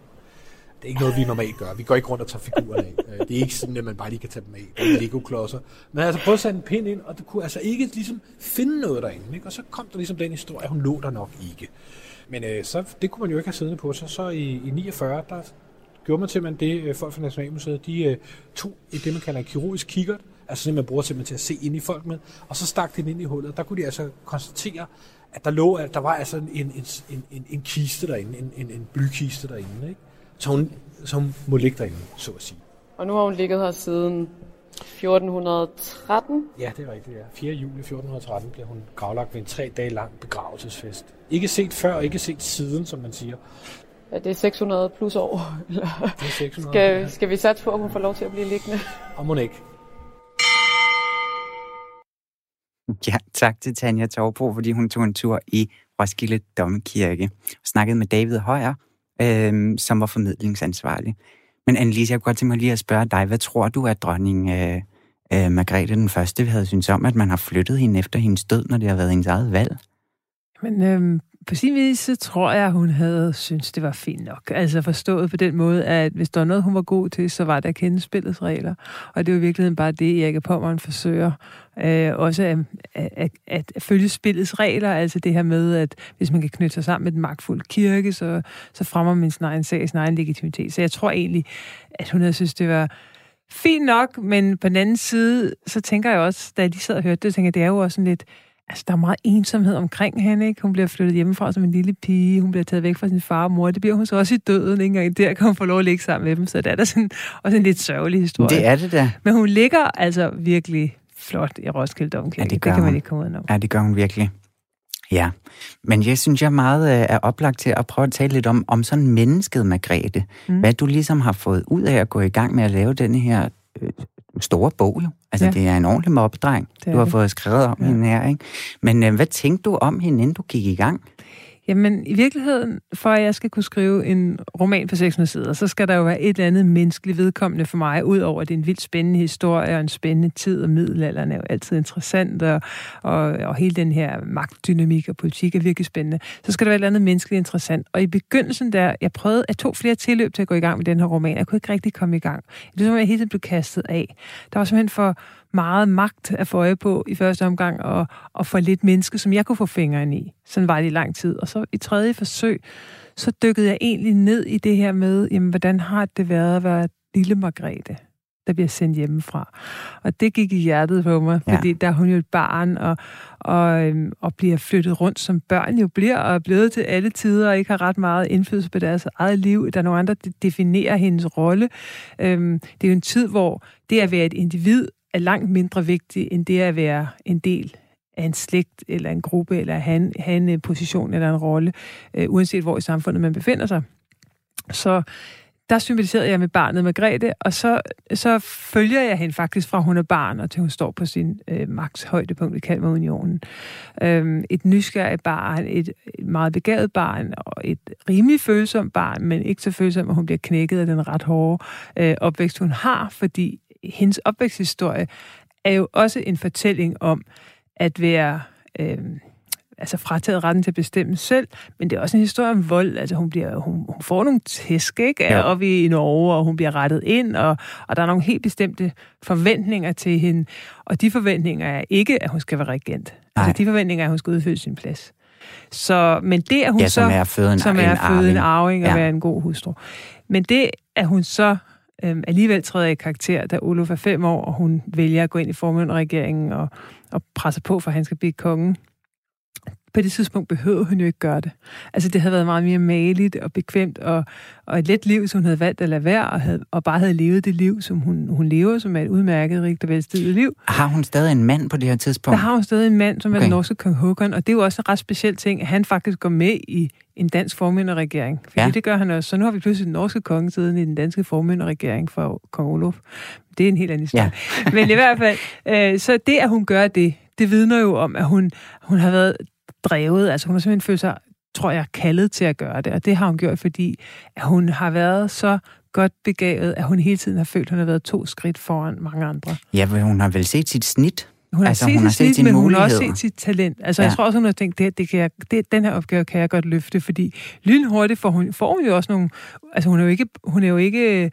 det er ikke noget, vi normalt gør. Vi går ikke rundt og tager figurerne af. Øh, det er ikke sådan, at man bare lige kan tage dem af. Det er Lego-klodser. Men altså prøvede at sætte en pind ind, og du kunne altså ikke ligesom finde noget derinde. Ikke? Og så kom der ligesom den historie, hun lå der nok ikke. Men øh, så, det kunne man jo ikke have siddende på Så, Så i, i 49, der gjorde man simpelthen det, øh, folk fra Nationalmuseet, de øh, tog i det, man kalder en kirurgisk kikkert, Altså det, man bruger simpelthen til at se ind i folk med. Og så stak den ind i hullet. Der kunne de altså konstatere, at der lå, at der var altså en, en, en, en, en kiste derinde, en, en, en blykiste derinde. Ikke? Så, hun, så hun må ligge derinde, så at sige. Og nu har hun ligget her siden 1413. Ja, det er rigtigt, ja. 4. juli 1413 blev hun gravlagt ved en tre dage lang begravelsesfest. Ikke set før, og ikke set siden, som man siger. Ja, det er 600 plus år. Det er 600. Skal, ja. skal vi satse på, at hun får lov til at blive liggende? Og må ikke. Ja, tak til Tanja Torbro, fordi hun tog en tur i Roskilde Domkirke. og snakkede med David Højer, øh, som var formidlingsansvarlig. Men Annelise, jeg kunne godt tænke mig lige at spørge dig, hvad tror du, at dronning øh, øh, Margrethe den første havde synes om, at man har flyttet hende efter hendes død, når det har været hendes eget valg? Men øh, på sin vis, så tror jeg, hun havde synes det var fint nok. Altså forstået på den måde, at hvis der var noget, hun var god til, så var det at kende spillets regler. Og det er jo i virkeligheden bare det, Erik Pommeren forsøger. Øh, også at, at, at, at følge spillets regler, altså det her med, at hvis man kan knytte sig sammen med den magtfulde kirke, så, så fremmer man sin egen sag, sin egen legitimitet. Så jeg tror egentlig, at hun havde synes, det var fint nok, men på den anden side, så tænker jeg også, da jeg lige sad og hørte det, tænker jeg, det er jo også sådan lidt, altså der er meget ensomhed omkring hende, ikke? Hun bliver flyttet hjemmefra som en lille pige, hun bliver taget væk fra sin far og mor, det bliver hun så også i døden, ikke engang der kan hun få lov at ligge sammen med dem, så det er da sådan, også en lidt sørgelig historie. Det er det da. Men hun ligger altså virkelig flot i Roskilde Domkirke, Ja, det det, kan man ikke komme udenom. Ja, det gør hun virkelig. Ja, men jeg synes, jeg meget øh, er oplagt til at prøve at tale lidt om, om sådan mennesket, Margrethe. Mm. Hvad du ligesom har fået ud af at gå i gang med at lave denne her store bog jo. Altså, Ja. det er en ordentlig mobbedreng, du har det. fået skrevet om ja. hende her, ikke? Men øh, hvad tænkte du om hende, inden du gik i gang? Jamen, i virkeligheden, for at jeg skal kunne skrive en roman på 600 sider, så skal der jo være et eller andet menneskeligt vedkommende for mig, udover at det er en vildt spændende historie og en spændende tid, og middelalderen er jo altid interessant, og, og, og hele den her magtdynamik og politik er virkelig spændende. Så skal der være et eller andet menneskeligt interessant. Og i begyndelsen der, jeg prøvede, at to flere tilløb til at gå i gang med den her roman. Jeg kunne ikke rigtig komme i gang. Det var som, jeg hele tiden blev kastet af. Der var simpelthen for meget magt at få øje på i første omgang, og, og for lidt menneske, som jeg kunne få fingeren i. Sådan var det i lang tid. Og så i tredje forsøg, så dykkede jeg egentlig ned i det her med, jamen, hvordan har det været at være lille Margrethe, der bliver sendt hjemmefra. Og det gik i hjertet på mig, Ja. fordi der er hun jo et barn, og, og, øhm, og bliver flyttet rundt, som børn jo bliver, og er blevet til alle tider, og ikke har ret meget indflydelse på deres eget liv. Der er nogle andre, der definerer hendes rolle. Øhm, det er jo en tid, hvor det at være et individ er langt mindre vigtig end det at være en del af en slægt, eller en gruppe, eller have en, have en øh, position eller en rolle, øh, uanset hvor i samfundet man befinder sig. Så der sympatiserede jeg med barnet Margrethe, og så, så følger jeg hende faktisk fra hun er barn, og til hun står på sin øh, maks højdepunkt i Kalmarunionen. Øhm, et nysgerrigt barn, et, et meget begavet barn, og et rimelig følsomt barn, men ikke så følsomt, at hun bliver knækket af den ret hårde øh, opvækst, hun har, fordi hendes opvæksthistorie er jo også en fortælling om at være... Øh, altså frataget retten til at bestemme selv, men det er også en historie om vold. Altså hun, bliver, hun, hun får nogle tæsk, ikke? Ja. Ja. Oppe i Norge, og hun bliver rettet ind, og, og der er nogle helt bestemte forventninger til hende. Og de forventninger er ikke, at hun skal være regent. Nej. Altså de forventninger er, at hun skal udfylde sin plads. Så, men det, at hun Ja, så... som er at føde en- som en er føde en arving. arving og Ja. være en god hustru. Men det, at hun så øhm, alligevel træder i karakter, da Olof er fem år, og hun vælger at gå ind i formynderregeringen og, og presse på, for at han skal blive kongen, på det tidspunkt behøvede hun jo ikke gøre det. Altså, det havde været meget mere maligt og bekvemt, og, og et let liv, som hun havde valgt at lade være, og, havde, og bare havde levet det liv, som hun, hun lever, som er et udmærket, rigt og liv. Har hun stadig en mand på det her tidspunkt? Der har hun stadig en mand, som okay. er den norske kong Håkon, og det er jo også en ret speciel ting, at han faktisk går med i en dansk formynderregering. Fordi. Ja. det gør han også. Så nu har vi pludselig den norske konge siden i den danske formynderregering for kong Olof. Det er en helt anden historie. Ja. Men i hvert fald, øh, så det, at hun gør det, det vidner jo om, at hun, hun har været drevet. Altså hun har simpelthen følt sig, tror jeg, kaldet til at gøre det. Og det har hun gjort, fordi at hun har været så godt begavet, at hun hele tiden har følt, at hun har været to skridt foran mange andre. Ja, men hun har vel set sit snit? Hun har Altså, set hun har set snit, sine men hun har også set sit talent. Altså, ja. Jeg tror også, hun har tænkt, det, det kan jeg, det, den her opgave kan jeg godt løfte, fordi lynhurtigt får hun, får hun jo også nogle... Altså, hun er jo ikke... Hun er jo ikke øh,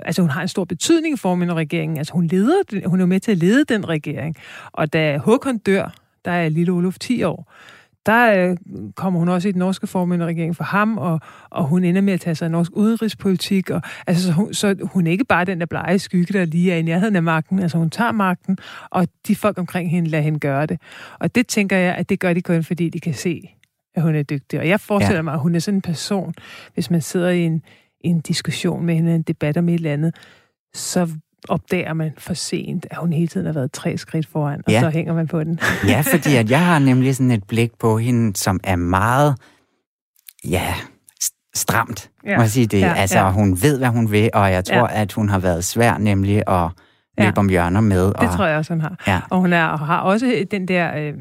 altså, hun har en stor betydning for min regeringen. Altså, hun, leder, hun er jo med til at lede den regering. Og da Håkon dør, der er lille Olof 10 år, der øh, kommer hun også i den norske formænderregering for ham, og, og hun ender med at tage sig af norsk udenrigspolitik. Og, altså, så, hun, så hun er ikke bare den der blege skygge, der lige er i nærheden af magten. Altså hun tager magten, og de folk omkring hende lader hende gøre det. Og det tænker jeg, at det gør de kun, fordi de kan se, at hun er dygtig. Og jeg forestiller ja. mig, at hun er sådan en person, hvis man sidder i en, en diskussion med hende, en debat om et eller andet, så opdager man for sent, at hun hele tiden har været tre skridt foran, og ja. så hænger man på den. ja, fordi at jeg har nemlig sådan et blik på hende, som er meget, ja, stramt, ja. må jeg sige det. Ja, altså, ja. hun ved, hvad hun vil, og jeg tror, ja. at hun har været svær nemlig at løbe ja. om hjørner med. Og... Det tror jeg også, hun har. Ja. Og hun er, og har også den der øh, øh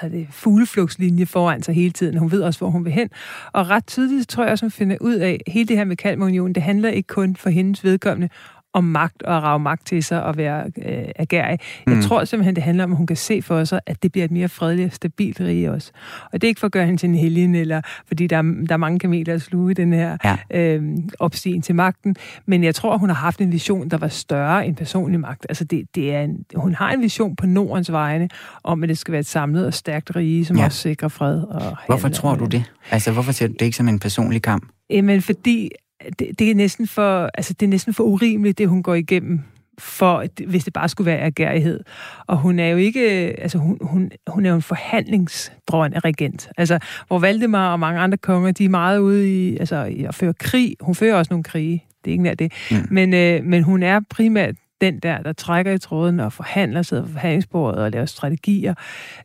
hvad det, fugleflugtslinje foran sig hele tiden. Hun ved også, hvor hun vil hen. Og ret tydeligt tror jeg også, hun finder ud af, at hele det her med Kalmarunion, det handler ikke kun for hendes vedkommende om magt og at rave magt til sig og være øh, agerig. Jeg mm. tror simpelthen, det handler om, at hun kan se for sig, at det bliver et mere fredeligt og stabilt rige også. Og det er ikke for at gøre hende til en helgen, eller fordi der er, der er mange kameler at sluge i den her ja. øh, opstigen til magten. Men jeg tror, hun har haft en vision, der var større end personlig magt. Altså det, det er en, hun har en vision på Nordens vegne, om at det skal være et samlet og stærkt rige, som ja. også sikrer fred. Og hvorfor tror du det? Altså hvorfor ser du det ikke som en personlig kamp? Jamen fordi det, det, er næsten for, altså, det er næsten for urimeligt, det hun går igennem for, hvis det bare skulle være ergærighed. Og hun er jo ikke, altså hun, hun, hun er jo en forhandlingsdrøn regent. Altså, hvor Valdemar og mange andre konger, de er meget ude i, altså, i at føre krig. Hun fører også nogle krige, det er ikke nær det. Mm. Men, øh, men hun er primært den der, der trækker i tråden og forhandler, sidder på forhandlingsbordet og laver strategier.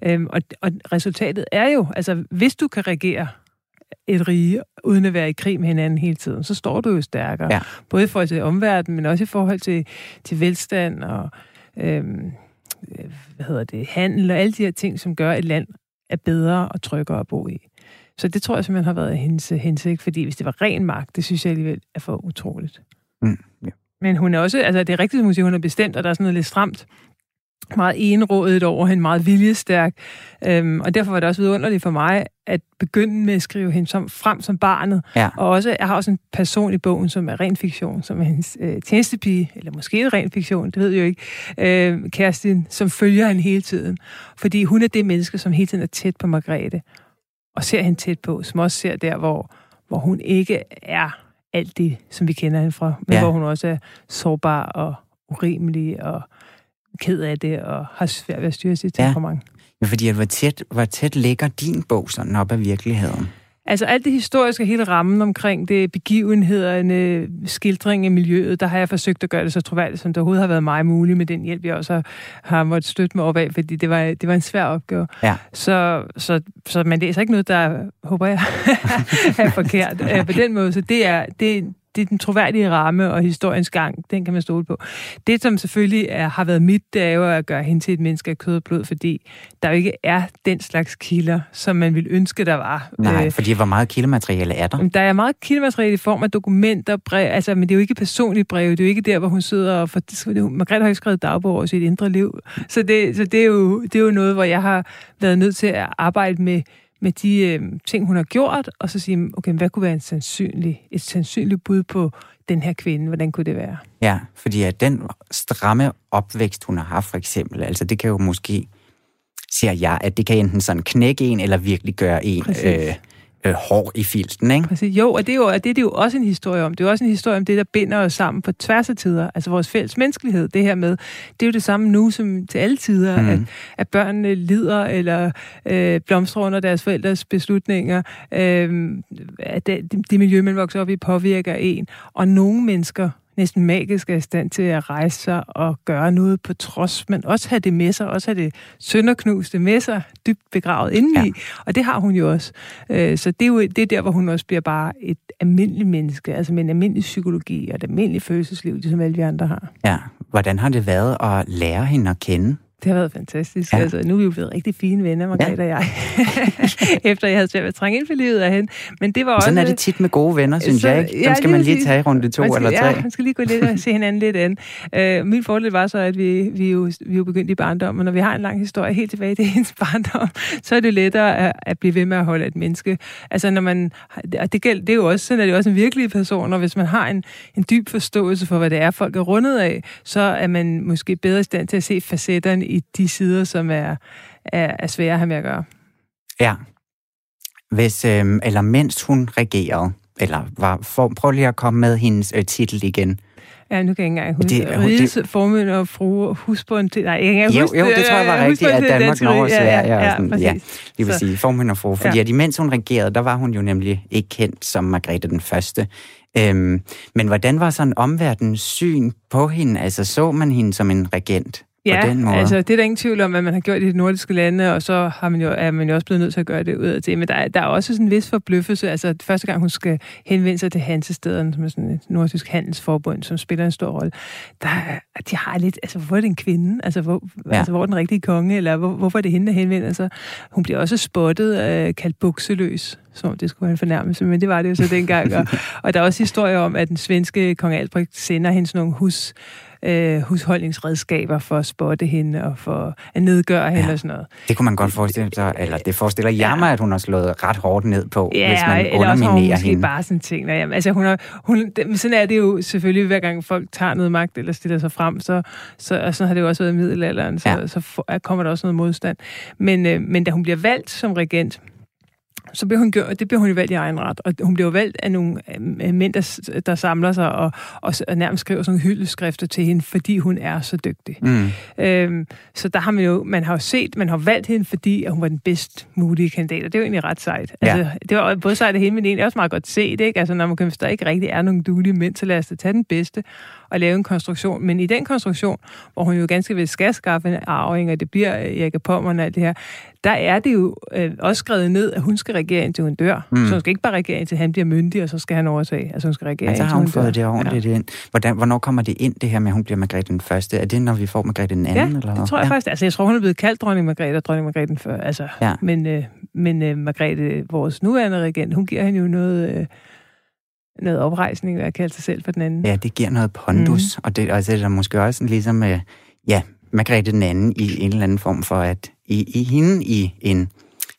Øhm, og, og resultatet er jo, altså hvis du kan regere et rige, uden at være i krig med hinanden hele tiden, så står du jo stærkere. Ja. Både i forhold til omverdenen, men også i forhold til, til velstand og øhm, hvad hedder det, handel og alle de her ting, som gør, at et land er bedre og tryggere at bo i. Så det tror jeg simpelthen har været hendes hensigt, fordi hvis det var ren magt, det synes jeg alligevel er for utroligt. Mm, ja. Men hun er også, altså det er rigtigt, som hun siger, hun er bestemt, og der er sådan noget lidt stramt meget enrådet over hende, meget viljestærk. Øhm, og derfor var det også vidunderligt for mig at begynde med at skrive hende som, frem som barnet. Ja. Og også, jeg har også en person i bogen, som er ren fiktion, som er hendes øh, tjenestepige, eller måske en ren fiktion, det ved jeg jo ikke, øh, Kerstin, som følger hende hele tiden. Fordi hun er det menneske, som hele tiden er tæt på Margrethe, og ser hende tæt på, som også ser der, hvor, hvor hun ikke er alt det, som vi kender hende fra, men ja. hvor hun også er sårbar og urimelig og ked af det og har svært ved at styre sit temperament. Ja, fordi hvor tæt, hvor tæt ligger din bog sådan op af virkeligheden? Altså alt det historiske, hele rammen omkring det, begivenhederne, skildring af miljøet, der har jeg forsøgt at gøre det så troværdigt, som det overhovedet har været mig muligt med den hjælp, jeg også har, måttet støtte mig op af, fordi det var, det var en svær opgave. Ja. Så, så, så man læser ikke noget, der, håber jeg, er forkert øh, på den måde. Så det er, det, det er den troværdige ramme og historiens gang, den kan man stole på. Det, som selvfølgelig er, har været mit, det er jo at gøre hende til et menneske af kød og blod, fordi der jo ikke er den slags kilder, som man ville ønske, der var. Nej, øh, fordi hvor meget kildemateriale er der? Der er meget kildemateriale i form af dokumenter, brev, altså, men det er jo ikke personlige brev, det er jo ikke der, hvor hun sidder og... For, Margrethe har ikke skrevet dagbog over sit indre liv, så det, så det, er jo, det er jo noget, hvor jeg har været nødt til at arbejde med med de øh, ting, hun har gjort, og så sige, okay, hvad kunne være en sandsynlig, et sandsynligt bud på den her kvinde? Hvordan kunne det være? Ja, fordi at den stramme opvækst, hun har haft for eksempel, altså det kan jo måske, siger jeg, at det kan enten sådan knække en, eller virkelig gøre en øh, øh, hår i filten, ikke? Præcis. Jo, og det er jo, det, det er jo også en historie om. Det er jo også en historie om det, der binder os sammen på tværs af tider. Altså vores fælles menneskelighed, det her med, det er jo det samme nu som til alle tider, mm. at, at børnene lider eller øh, blomstrer under deres forældres beslutninger. Øh, at det, det miljø, man vokser op i, påvirker en. Og nogle mennesker næsten magisk er i stand til at rejse sig og gøre noget på trods, men også have det med sig, også have det sønderknuste med sig, dybt begravet indeni, ja. og det har hun jo også. Øh, så det er jo det er der, hvor hun også bliver bare et almindeligt menneske, altså med en almindelig psykologi og et almindeligt følelsesliv, ligesom alle vi andre har. Ja, hvordan har det været at lære hende at kende? Det har været fantastisk. Ja. Altså, nu er vi jo blevet rigtig fine venner, Margrethe ja. og jeg. Efter jeg havde svært ved at trænge ind for livet af hende. Men det var også... Sådan er det tit med gode venner, synes så, jeg. Ikke? Dem ja, skal man lige tage i runde to skal, eller tre. Ja, man skal lige gå lidt og se hinanden lidt an. Uh, min fordel var så, at vi, vi, jo, vi jo begyndte i barndom, og når vi har en lang historie helt tilbage til hendes barndom, så er det lettere at, at blive ved med at holde et menneske. Altså, når man... Og det, gæld, det er jo også sådan, at det er også en virkelig person, og hvis man har en, en dyb forståelse for, hvad det er, folk er rundet af, så er man måske bedre i stand til at se facetterne i de sider, som er, er, er svære at have med at gøre. Ja. Hvis, øh, eller mens hun regerede, eller var, for, prøv lige at komme med hendes øh, titel igen. Ja, nu kan jeg ikke engang huske det. Riges det... formøn og fru husbund til... Nej, jeg kan ikke huske jo, det tror jeg var rigtigt, at Danmark, Norge og Sverige... Ja, ja, ja, ja, det vil sige formøn og fru. Fordi ja. at imens hun regerede, der var hun jo nemlig ikke kendt som Margrethe den Første. Øhm, men hvordan var sådan omverdens syn på hende? Altså, så man hende som en regent? Ja, på den måde. altså det er der ingen tvivl om, at man har gjort i de nordiske lande, og så har man jo, er man jo også blevet nødt til at gøre det ud af det. Men der er, der er også sådan en vis forbløffelse. Altså første gang, hun skal henvende sig til Hansestederne, som er sådan et nordisk handelsforbund, som spiller en stor rolle, der, de har lidt, altså hvor er det en kvinde? Altså hvor, ja. altså, hvor er den rigtige konge? Eller hvor, hvorfor er det hende, der henvender sig? Hun bliver også spottet, øh, kaldt bukseløs som det skulle være en fornærmelse, men det var det jo så dengang. Og, og der er også historier om, at den svenske kong Albrecht sender hende sådan nogle hus, øh, husholdningsredskaber for at spotte hende og for at nedgøre ja. hende og sådan noget. Det kunne man godt forestille sig, eller det forestiller jeg mig, at hun har slået ret hårdt ned på, ja, hvis man eller også hun måske hende. bare sådan ting. Jamen, altså, hun har, hun, det, sådan er det jo selvfølgelig, hver gang folk tager noget magt eller stiller sig frem, så, så og sådan har det jo også været i middelalderen, så, ja. så for, kommer der også noget modstand. Men, øh, men da hun bliver valgt som regent, så bliver hun gjort, det bliver hun jo valgt i egen ret, og hun bliver valgt af nogle øh, mænd, der, der samler sig og, og, og nærmest skriver sådan nogle hyldeskrifter til hende, fordi hun er så dygtig. Mm. Øhm, så der har man jo, man har jo set, man har valgt hende, fordi at hun var den bedst mulige kandidat, og det er jo egentlig ret sejt. Altså, ja. det var både sejt af hende, men det er også meget godt set, ikke? Altså, når man kan, hvis der ikke rigtig er nogen duelige mænd, så lad os tage den bedste og lave en konstruktion. Men i den konstruktion, hvor hun jo ganske vel skal skaffe en arving, og det bliver Erik Pommern og alt det her, der er det jo øh, også skrevet ned, at hun skal regere indtil hun dør. Mm. Så hun skal ikke bare regere indtil han bliver myndig, og så skal han overtage. Altså hun skal regere altså, indtil har hun, hun fået dør. det ordentligt ja. ind. Hvordan, hvornår kommer det ind, det her med, at hun bliver Margrethe den første? Er det, når vi får Margrethe den anden? Ja, eller? det tror jeg ja. faktisk. Altså jeg tror, hun er blevet kaldt dronning Margrethe og dronning Margrethe den før. Altså, ja. Men, øh, men øh, Margrethe, vores nuværende regent, hun giver hende jo noget... Øh, noget oprejsning ved at kalde sig selv for den anden. Ja, det giver noget pondus, mm. og det, altså, det er måske også ligesom, øh, ja, Margrethe den anden i en eller anden form for, at i, i hende i en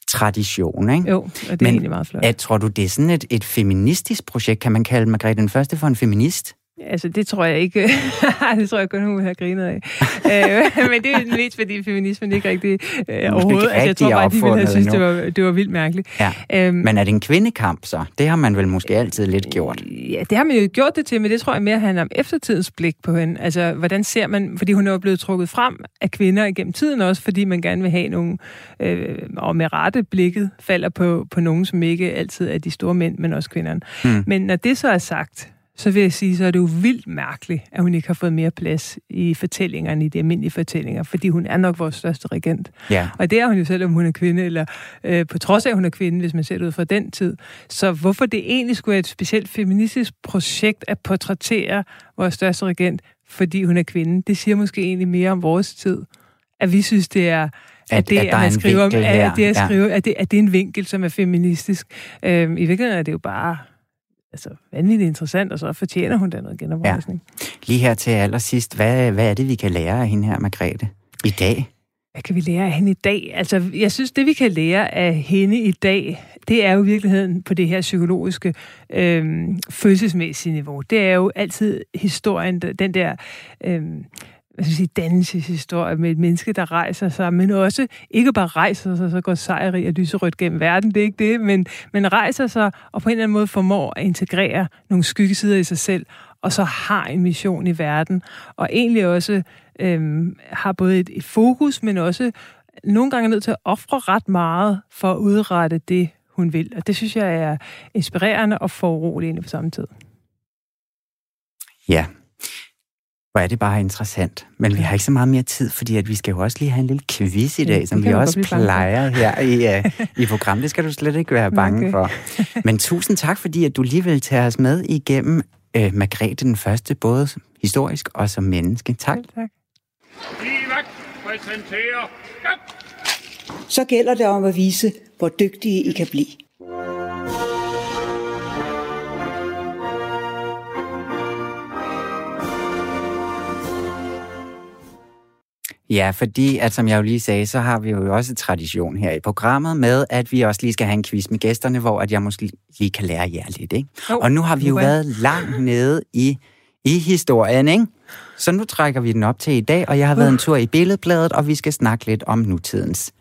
tradition, ikke? Jo, og det er Men, egentlig meget flot. At, tror du, det er sådan et, et feministisk projekt? Kan man kalde Margrethe den første for en feminist? Altså, det tror jeg ikke. det tror jeg kun, hun have grinet af. øh, men det er mest, fordi feminismen ikke rigtig øh, overhovedet. Ikke altså, jeg tror bare, de ville have synes, det var, det var vildt mærkeligt. Ja. Øhm, men er det en kvindekamp så? Det har man vel måske altid lidt gjort. Ja, det har man jo gjort det til, men det tror jeg mere handler om eftertidens blik på hende. Altså, hvordan ser man... Fordi hun er jo blevet trukket frem af kvinder igennem tiden også, fordi man gerne vil have nogle... Øh, og med rette blikket falder på, på nogen, som ikke altid er de store mænd, men også kvinderne. Hmm. Men når det så er sagt, så vil jeg sige, så er det jo vildt mærkeligt, at hun ikke har fået mere plads i fortællingerne, i de almindelige fortællinger, fordi hun er nok vores største regent. Ja. Og det er hun jo selv, om hun er kvinde, eller øh, på trods af, at hun er kvinde, hvis man ser det ud fra den tid. Så hvorfor det egentlig skulle være et specielt feministisk projekt at portrættere vores største regent, fordi hun er kvinde, det siger måske egentlig mere om vores tid. At vi synes, det er at, at det, at, at man skriver, at, at det at skrive, ja. at, det, at det er en vinkel, som er feministisk. Øhm, I virkeligheden er det jo bare altså, vanvittigt interessant, og så fortjener hun da noget genoprejsning. Ja. Lige her til allersidst, hvad, hvad er det, vi kan lære af hende her, Margrethe, i dag? Hvad kan vi lære af hende i dag? Altså, jeg synes, det vi kan lære af hende i dag, det er jo virkeligheden på det her psykologiske, øh, følelsesmæssige niveau. Det er jo altid historien, den der... Øh, hvad skal sige, dannelseshistorie med et menneske, der rejser sig, men også ikke bare rejser sig, så går sejrig og lyserødt gennem verden, det er ikke det, men, men rejser sig og på en eller anden måde formår at integrere nogle skyggesider i sig selv, og så har en mission i verden, og egentlig også øhm, har både et, et fokus, men også nogle gange er nødt til at ofre ret meget for at udrette det, hun vil. Og det synes jeg er inspirerende og foruroligende på samme tid. Ja, hvor er det bare interessant. Men vi har ikke så meget mere tid, fordi at vi skal jo også lige have en lille quiz i dag, ja, som vi også plejer her i, uh, i programmet. Det skal du slet ikke være bange okay. for. Men tusind tak, fordi at du lige vil tage os med igennem uh, Margrethe den Første, både historisk og som menneske. Tak. tak. Så gælder det om at vise, hvor dygtige I kan blive. Ja, fordi, at som jeg jo lige sagde, så har vi jo også tradition her i programmet med, at vi også lige skal have en quiz med gæsterne, hvor at jeg måske lige kan lære jer lidt, ikke? Oh, og nu har vi jo okay. været langt nede i, i historien, ikke? Så nu trækker vi den op til i dag, og jeg har været en tur i billedbladet, og vi skal snakke lidt om nutidens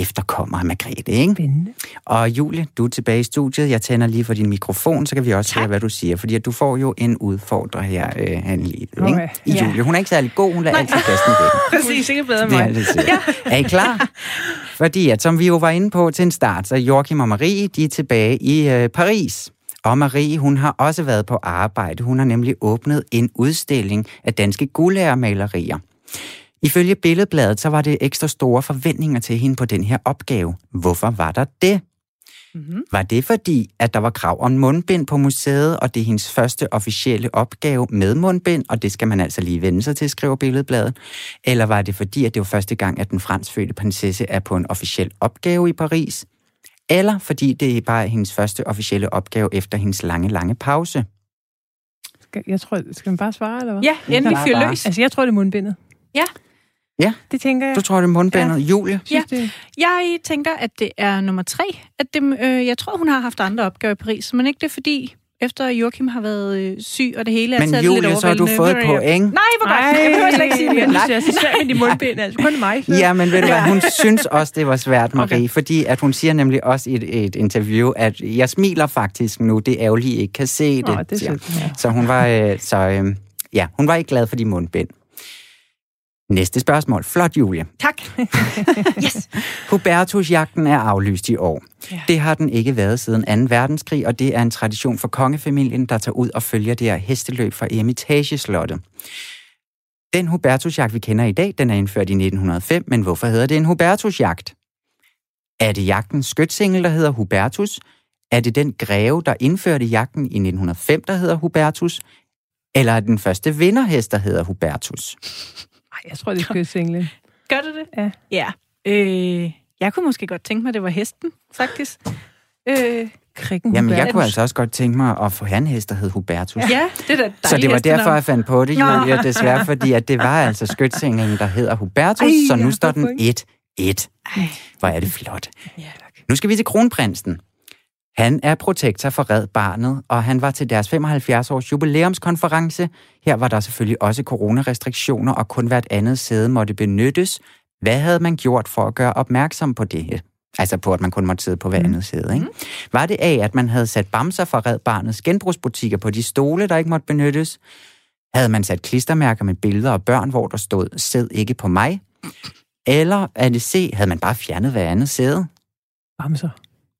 efterkommer af Margrethe, ikke? Spændende. Og Julie, du er tilbage i studiet. Jeg tænder lige for din mikrofon, så kan vi også tak. høre, hvad du siger. Fordi du får jo en udfordrer her, øh, Lille, ikke? Okay. I Ja. Julie. Hun er ikke særlig god, hun lader altid gassen væk. Præcis, ikke bedre end Det er mig. det sikkert. Er I klar? Fordi at, som vi jo var inde på til en start, så Joachim og Marie, de er tilbage i øh, Paris. Og Marie, hun har også været på arbejde. Hun har nemlig åbnet en udstilling af danske guldlærermalerier. Ifølge Billedbladet, så var det ekstra store forventninger til hende på den her opgave. Hvorfor var der det? Mm-hmm. Var det fordi, at der var krav om mundbind på museet, og det er hendes første officielle opgave med mundbind, og det skal man altså lige vende sig til, skriver Billedbladet? Eller var det fordi, at det var første gang, at den franskfødte prinsesse er på en officiel opgave i Paris? Eller fordi det er bare hendes første officielle opgave efter hendes lange, lange pause? Skal, jeg tror, skal man bare svare, eller hvad? Ja, endelig fyr løs. Altså, jeg tror, det er mundbindet. Ja. Ja. Det tænker jeg. Du tror, det er mundbindet? Ja. Julie? Synes, det, Jeg tænker, at det er nummer tre. At det, øh, jeg tror, hun har haft andre opgaver i Paris, men ikke det er fordi, efter Joachim har været øh, syg, og det hele er Men taget lidt Julie, så har du fået et jeg- point. Nej, hvor godt. Jeg behøver slet ikke sige det igen. Jeg synes, er så svært med de mundbind. Altså, kun mig. Ja, men ved du hvad, hun synes også, det var svært, Marie, okay. Fordi at hun siger nemlig også i et, et interview, at jeg smiler faktisk nu, det er ærgerligt, I ikke kan se det. Nå, det er. Ja. Så hun var, øh, så, øh, ja, hun var ikke glad for de mundbind. Næste spørgsmål. Flot, Julie. Tak. yes. Hubertusjagten er aflyst i år. Ja. Det har den ikke været siden 2. verdenskrig, og det er en tradition for kongefamilien, der tager ud og følger det her hesteløb fra Eremitageslottet. Den Hubertusjagt, vi kender i dag, den er indført i 1905, men hvorfor hedder det en Hubertusjagt? Er det jagtens skytsingel, der hedder Hubertus? Er det den greve, der indførte jagten i 1905, der hedder Hubertus? Eller er det den første vinderhest, der hedder Hubertus? Ej, jeg tror, det er skødsenglen. Gør du det? Ja. Ja. Øh, jeg kunne måske godt tænke mig, at det var hesten, faktisk. Øh, Krikken Jamen, jeg Hubertus. kunne altså også godt tænke mig at få han hest, der hed Hubertus. ja, det er da Så det var derfor, jeg fandt på det. Julia, desværre, fordi at det var altså skytsenglen, der hedder Hubertus, Ej, så nu jeg står den fået 1-1. Hvor er det flot. Ja. Nu skal vi til kronprinsen. Han er protektor for Red Barnet, og han var til deres 75-års jubilæumskonference. Her var der selvfølgelig også coronarestriktioner, og kun hvert andet sæde måtte benyttes. Hvad havde man gjort for at gøre opmærksom på det her? Altså på, at man kun måtte sidde på hver andet sæde, ikke? Var det af, at man havde sat bamser fra Red Barnets genbrugsbutikker på de stole, der ikke måtte benyttes? Havde man sat klistermærker med billeder af børn, hvor der stod, sæd ikke på mig? Eller er det C, havde man bare fjernet hver andet sæde? Bamser.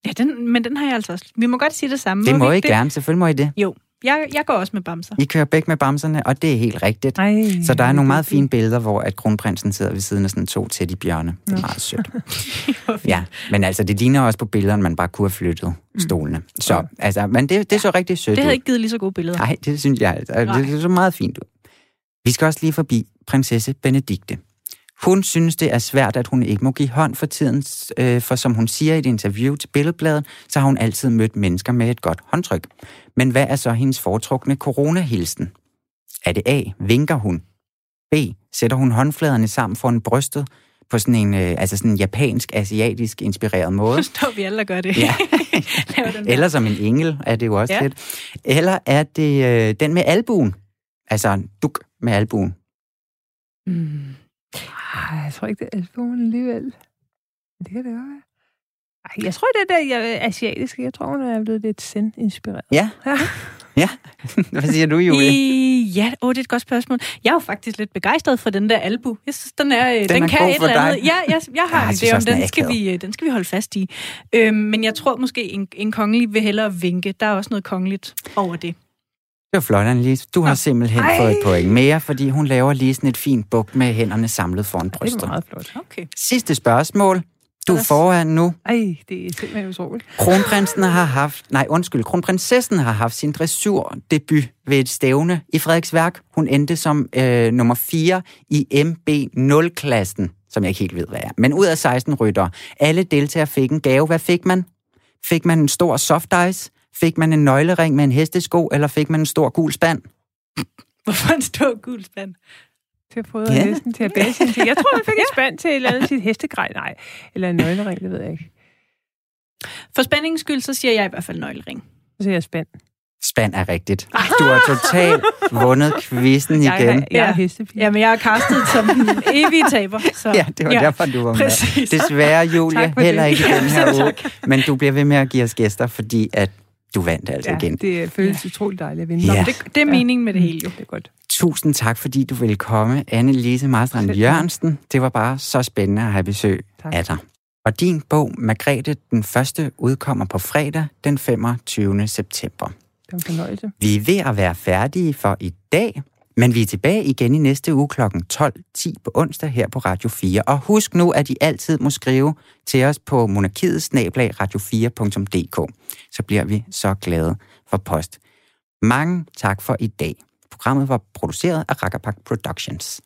Ja, den, men den har jeg altså også. Vi må godt sige det samme. Det må vi I ikke gerne, selvfølgelig må I det. Jo, jeg, jeg går også med bamser. I kører begge med bamserne, og det er helt rigtigt. Ej, Så der er nogle meget det fine billeder, hvor at kronprinsen sidder ved siden af sådan to teddybjørne. Det er meget sødt. Ja, men altså, det ligner også på billederne, man bare kunne have flyttet stolene. Så, altså, men det, det så rigtig sødt Det ud. havde ikke givet lige så gode billeder. Nej, det synes jeg altså. Nej. Det så meget fint ud. Vi skal også lige forbi prinsesse Benedikte. Hun synes, det er svært, at hun ikke må give hånd for tiden, øh, for som hun siger i et interview til Billedbladet, så har hun altid mødt mennesker med et godt håndtryk. Men hvad er så hendes foretrukne coronahilsen? Er det A, vinker hun? B, sætter hun håndfladerne sammen foran brystet på sådan en, øh, altså sådan en japansk, asiatisk inspireret måde? Nu står vi alle og gør det. Ja. Eller som en engel, er det jo også ja. Ja. lidt. Eller er det øh, den med albuen? Altså en duk med albuen. Mm. Ej, jeg tror ikke, det er albuen alligevel. Det kan det godt være. Ej, jeg tror, det er der jeg, asiatiske. Jeg tror, hun er blevet lidt zen-inspireret. Ja. ja. Hvad siger du, Julie? I, ja, åh, det er et godt spørgsmål. Jeg er jo faktisk lidt begejstret for den der albu. Jeg synes, den, er, den, den er kan et eller dig. andet. Ja, jeg, jeg har jeg en idé om, den den skal, vi, øh, den skal vi holde fast i. Øhm, men jeg tror måske, en, en kongelig vil hellere vinke. Der er også noget kongeligt over det. Det var flot, Annelise. Du har simpelthen Ej. fået et point mere, fordi hun laver lige sådan et fint buk med hænderne samlet foran Det er brystet. meget flot. Okay. Sidste spørgsmål. Du er foran nu. Ej, det er simpelthen utroligt. Kronprinsen har haft, nej undskyld, kronprinsessen har haft sin dressurdebut ved et stævne i Frederiksværk. Hun endte som øh, nummer 4 i MB0-klassen, som jeg ikke helt ved, hvad er. Men ud af 16 ryttere. Alle deltagere fik en gave. Hvad fik man? Fik man en stor soft ice? Fik man en nøglering med en hestesko? Eller fik man en stor gul spand? Hvorfor en stor gul spand? Til at prøve Ja. hesten til at bære sin ting. Jeg tror, man fik en spand til et eller andet sit hestegrej. Nej, eller en nøglering, det ved jeg ikke. For spændingens skyld, så siger jeg i hvert fald nøglering. Så siger jeg spand. Spand er rigtigt. Du har totalt vundet quizzen Jeg er- igen. jeg er hestepige. Jamen, jeg er castet som den evige taber. Så, Ja, det var ja, derfor, du var med. præcis. Desværre, Julie, for heller det. ikke den her uge. Men du bliver ved med at give os gæster, fordi at du vandt altså Ja, igen. det føles utroligt dejligt at vinde. Ja. Nå, Det, det er meningen med det hele jo. Det er godt. Tusind tak, fordi du ville komme, Anne-Lise Marstrand. Jørgensen. Det var bare så spændende at have besøg Tak. af dig. Og din bog, Margrethe, den første, udkommer på fredag den 25. september. Det var en fornøjelse. Vi er ved at være færdige for i dag, men vi er tilbage igen i næste uge kl. 12.10 på onsdag her på Radio 4. Og husk nu, at I altid må skrive til os på monarkiets radio4.dk. Så bliver vi så glade for post. Mange tak for i dag. Programmet var produceret af Rakkerpak Productions.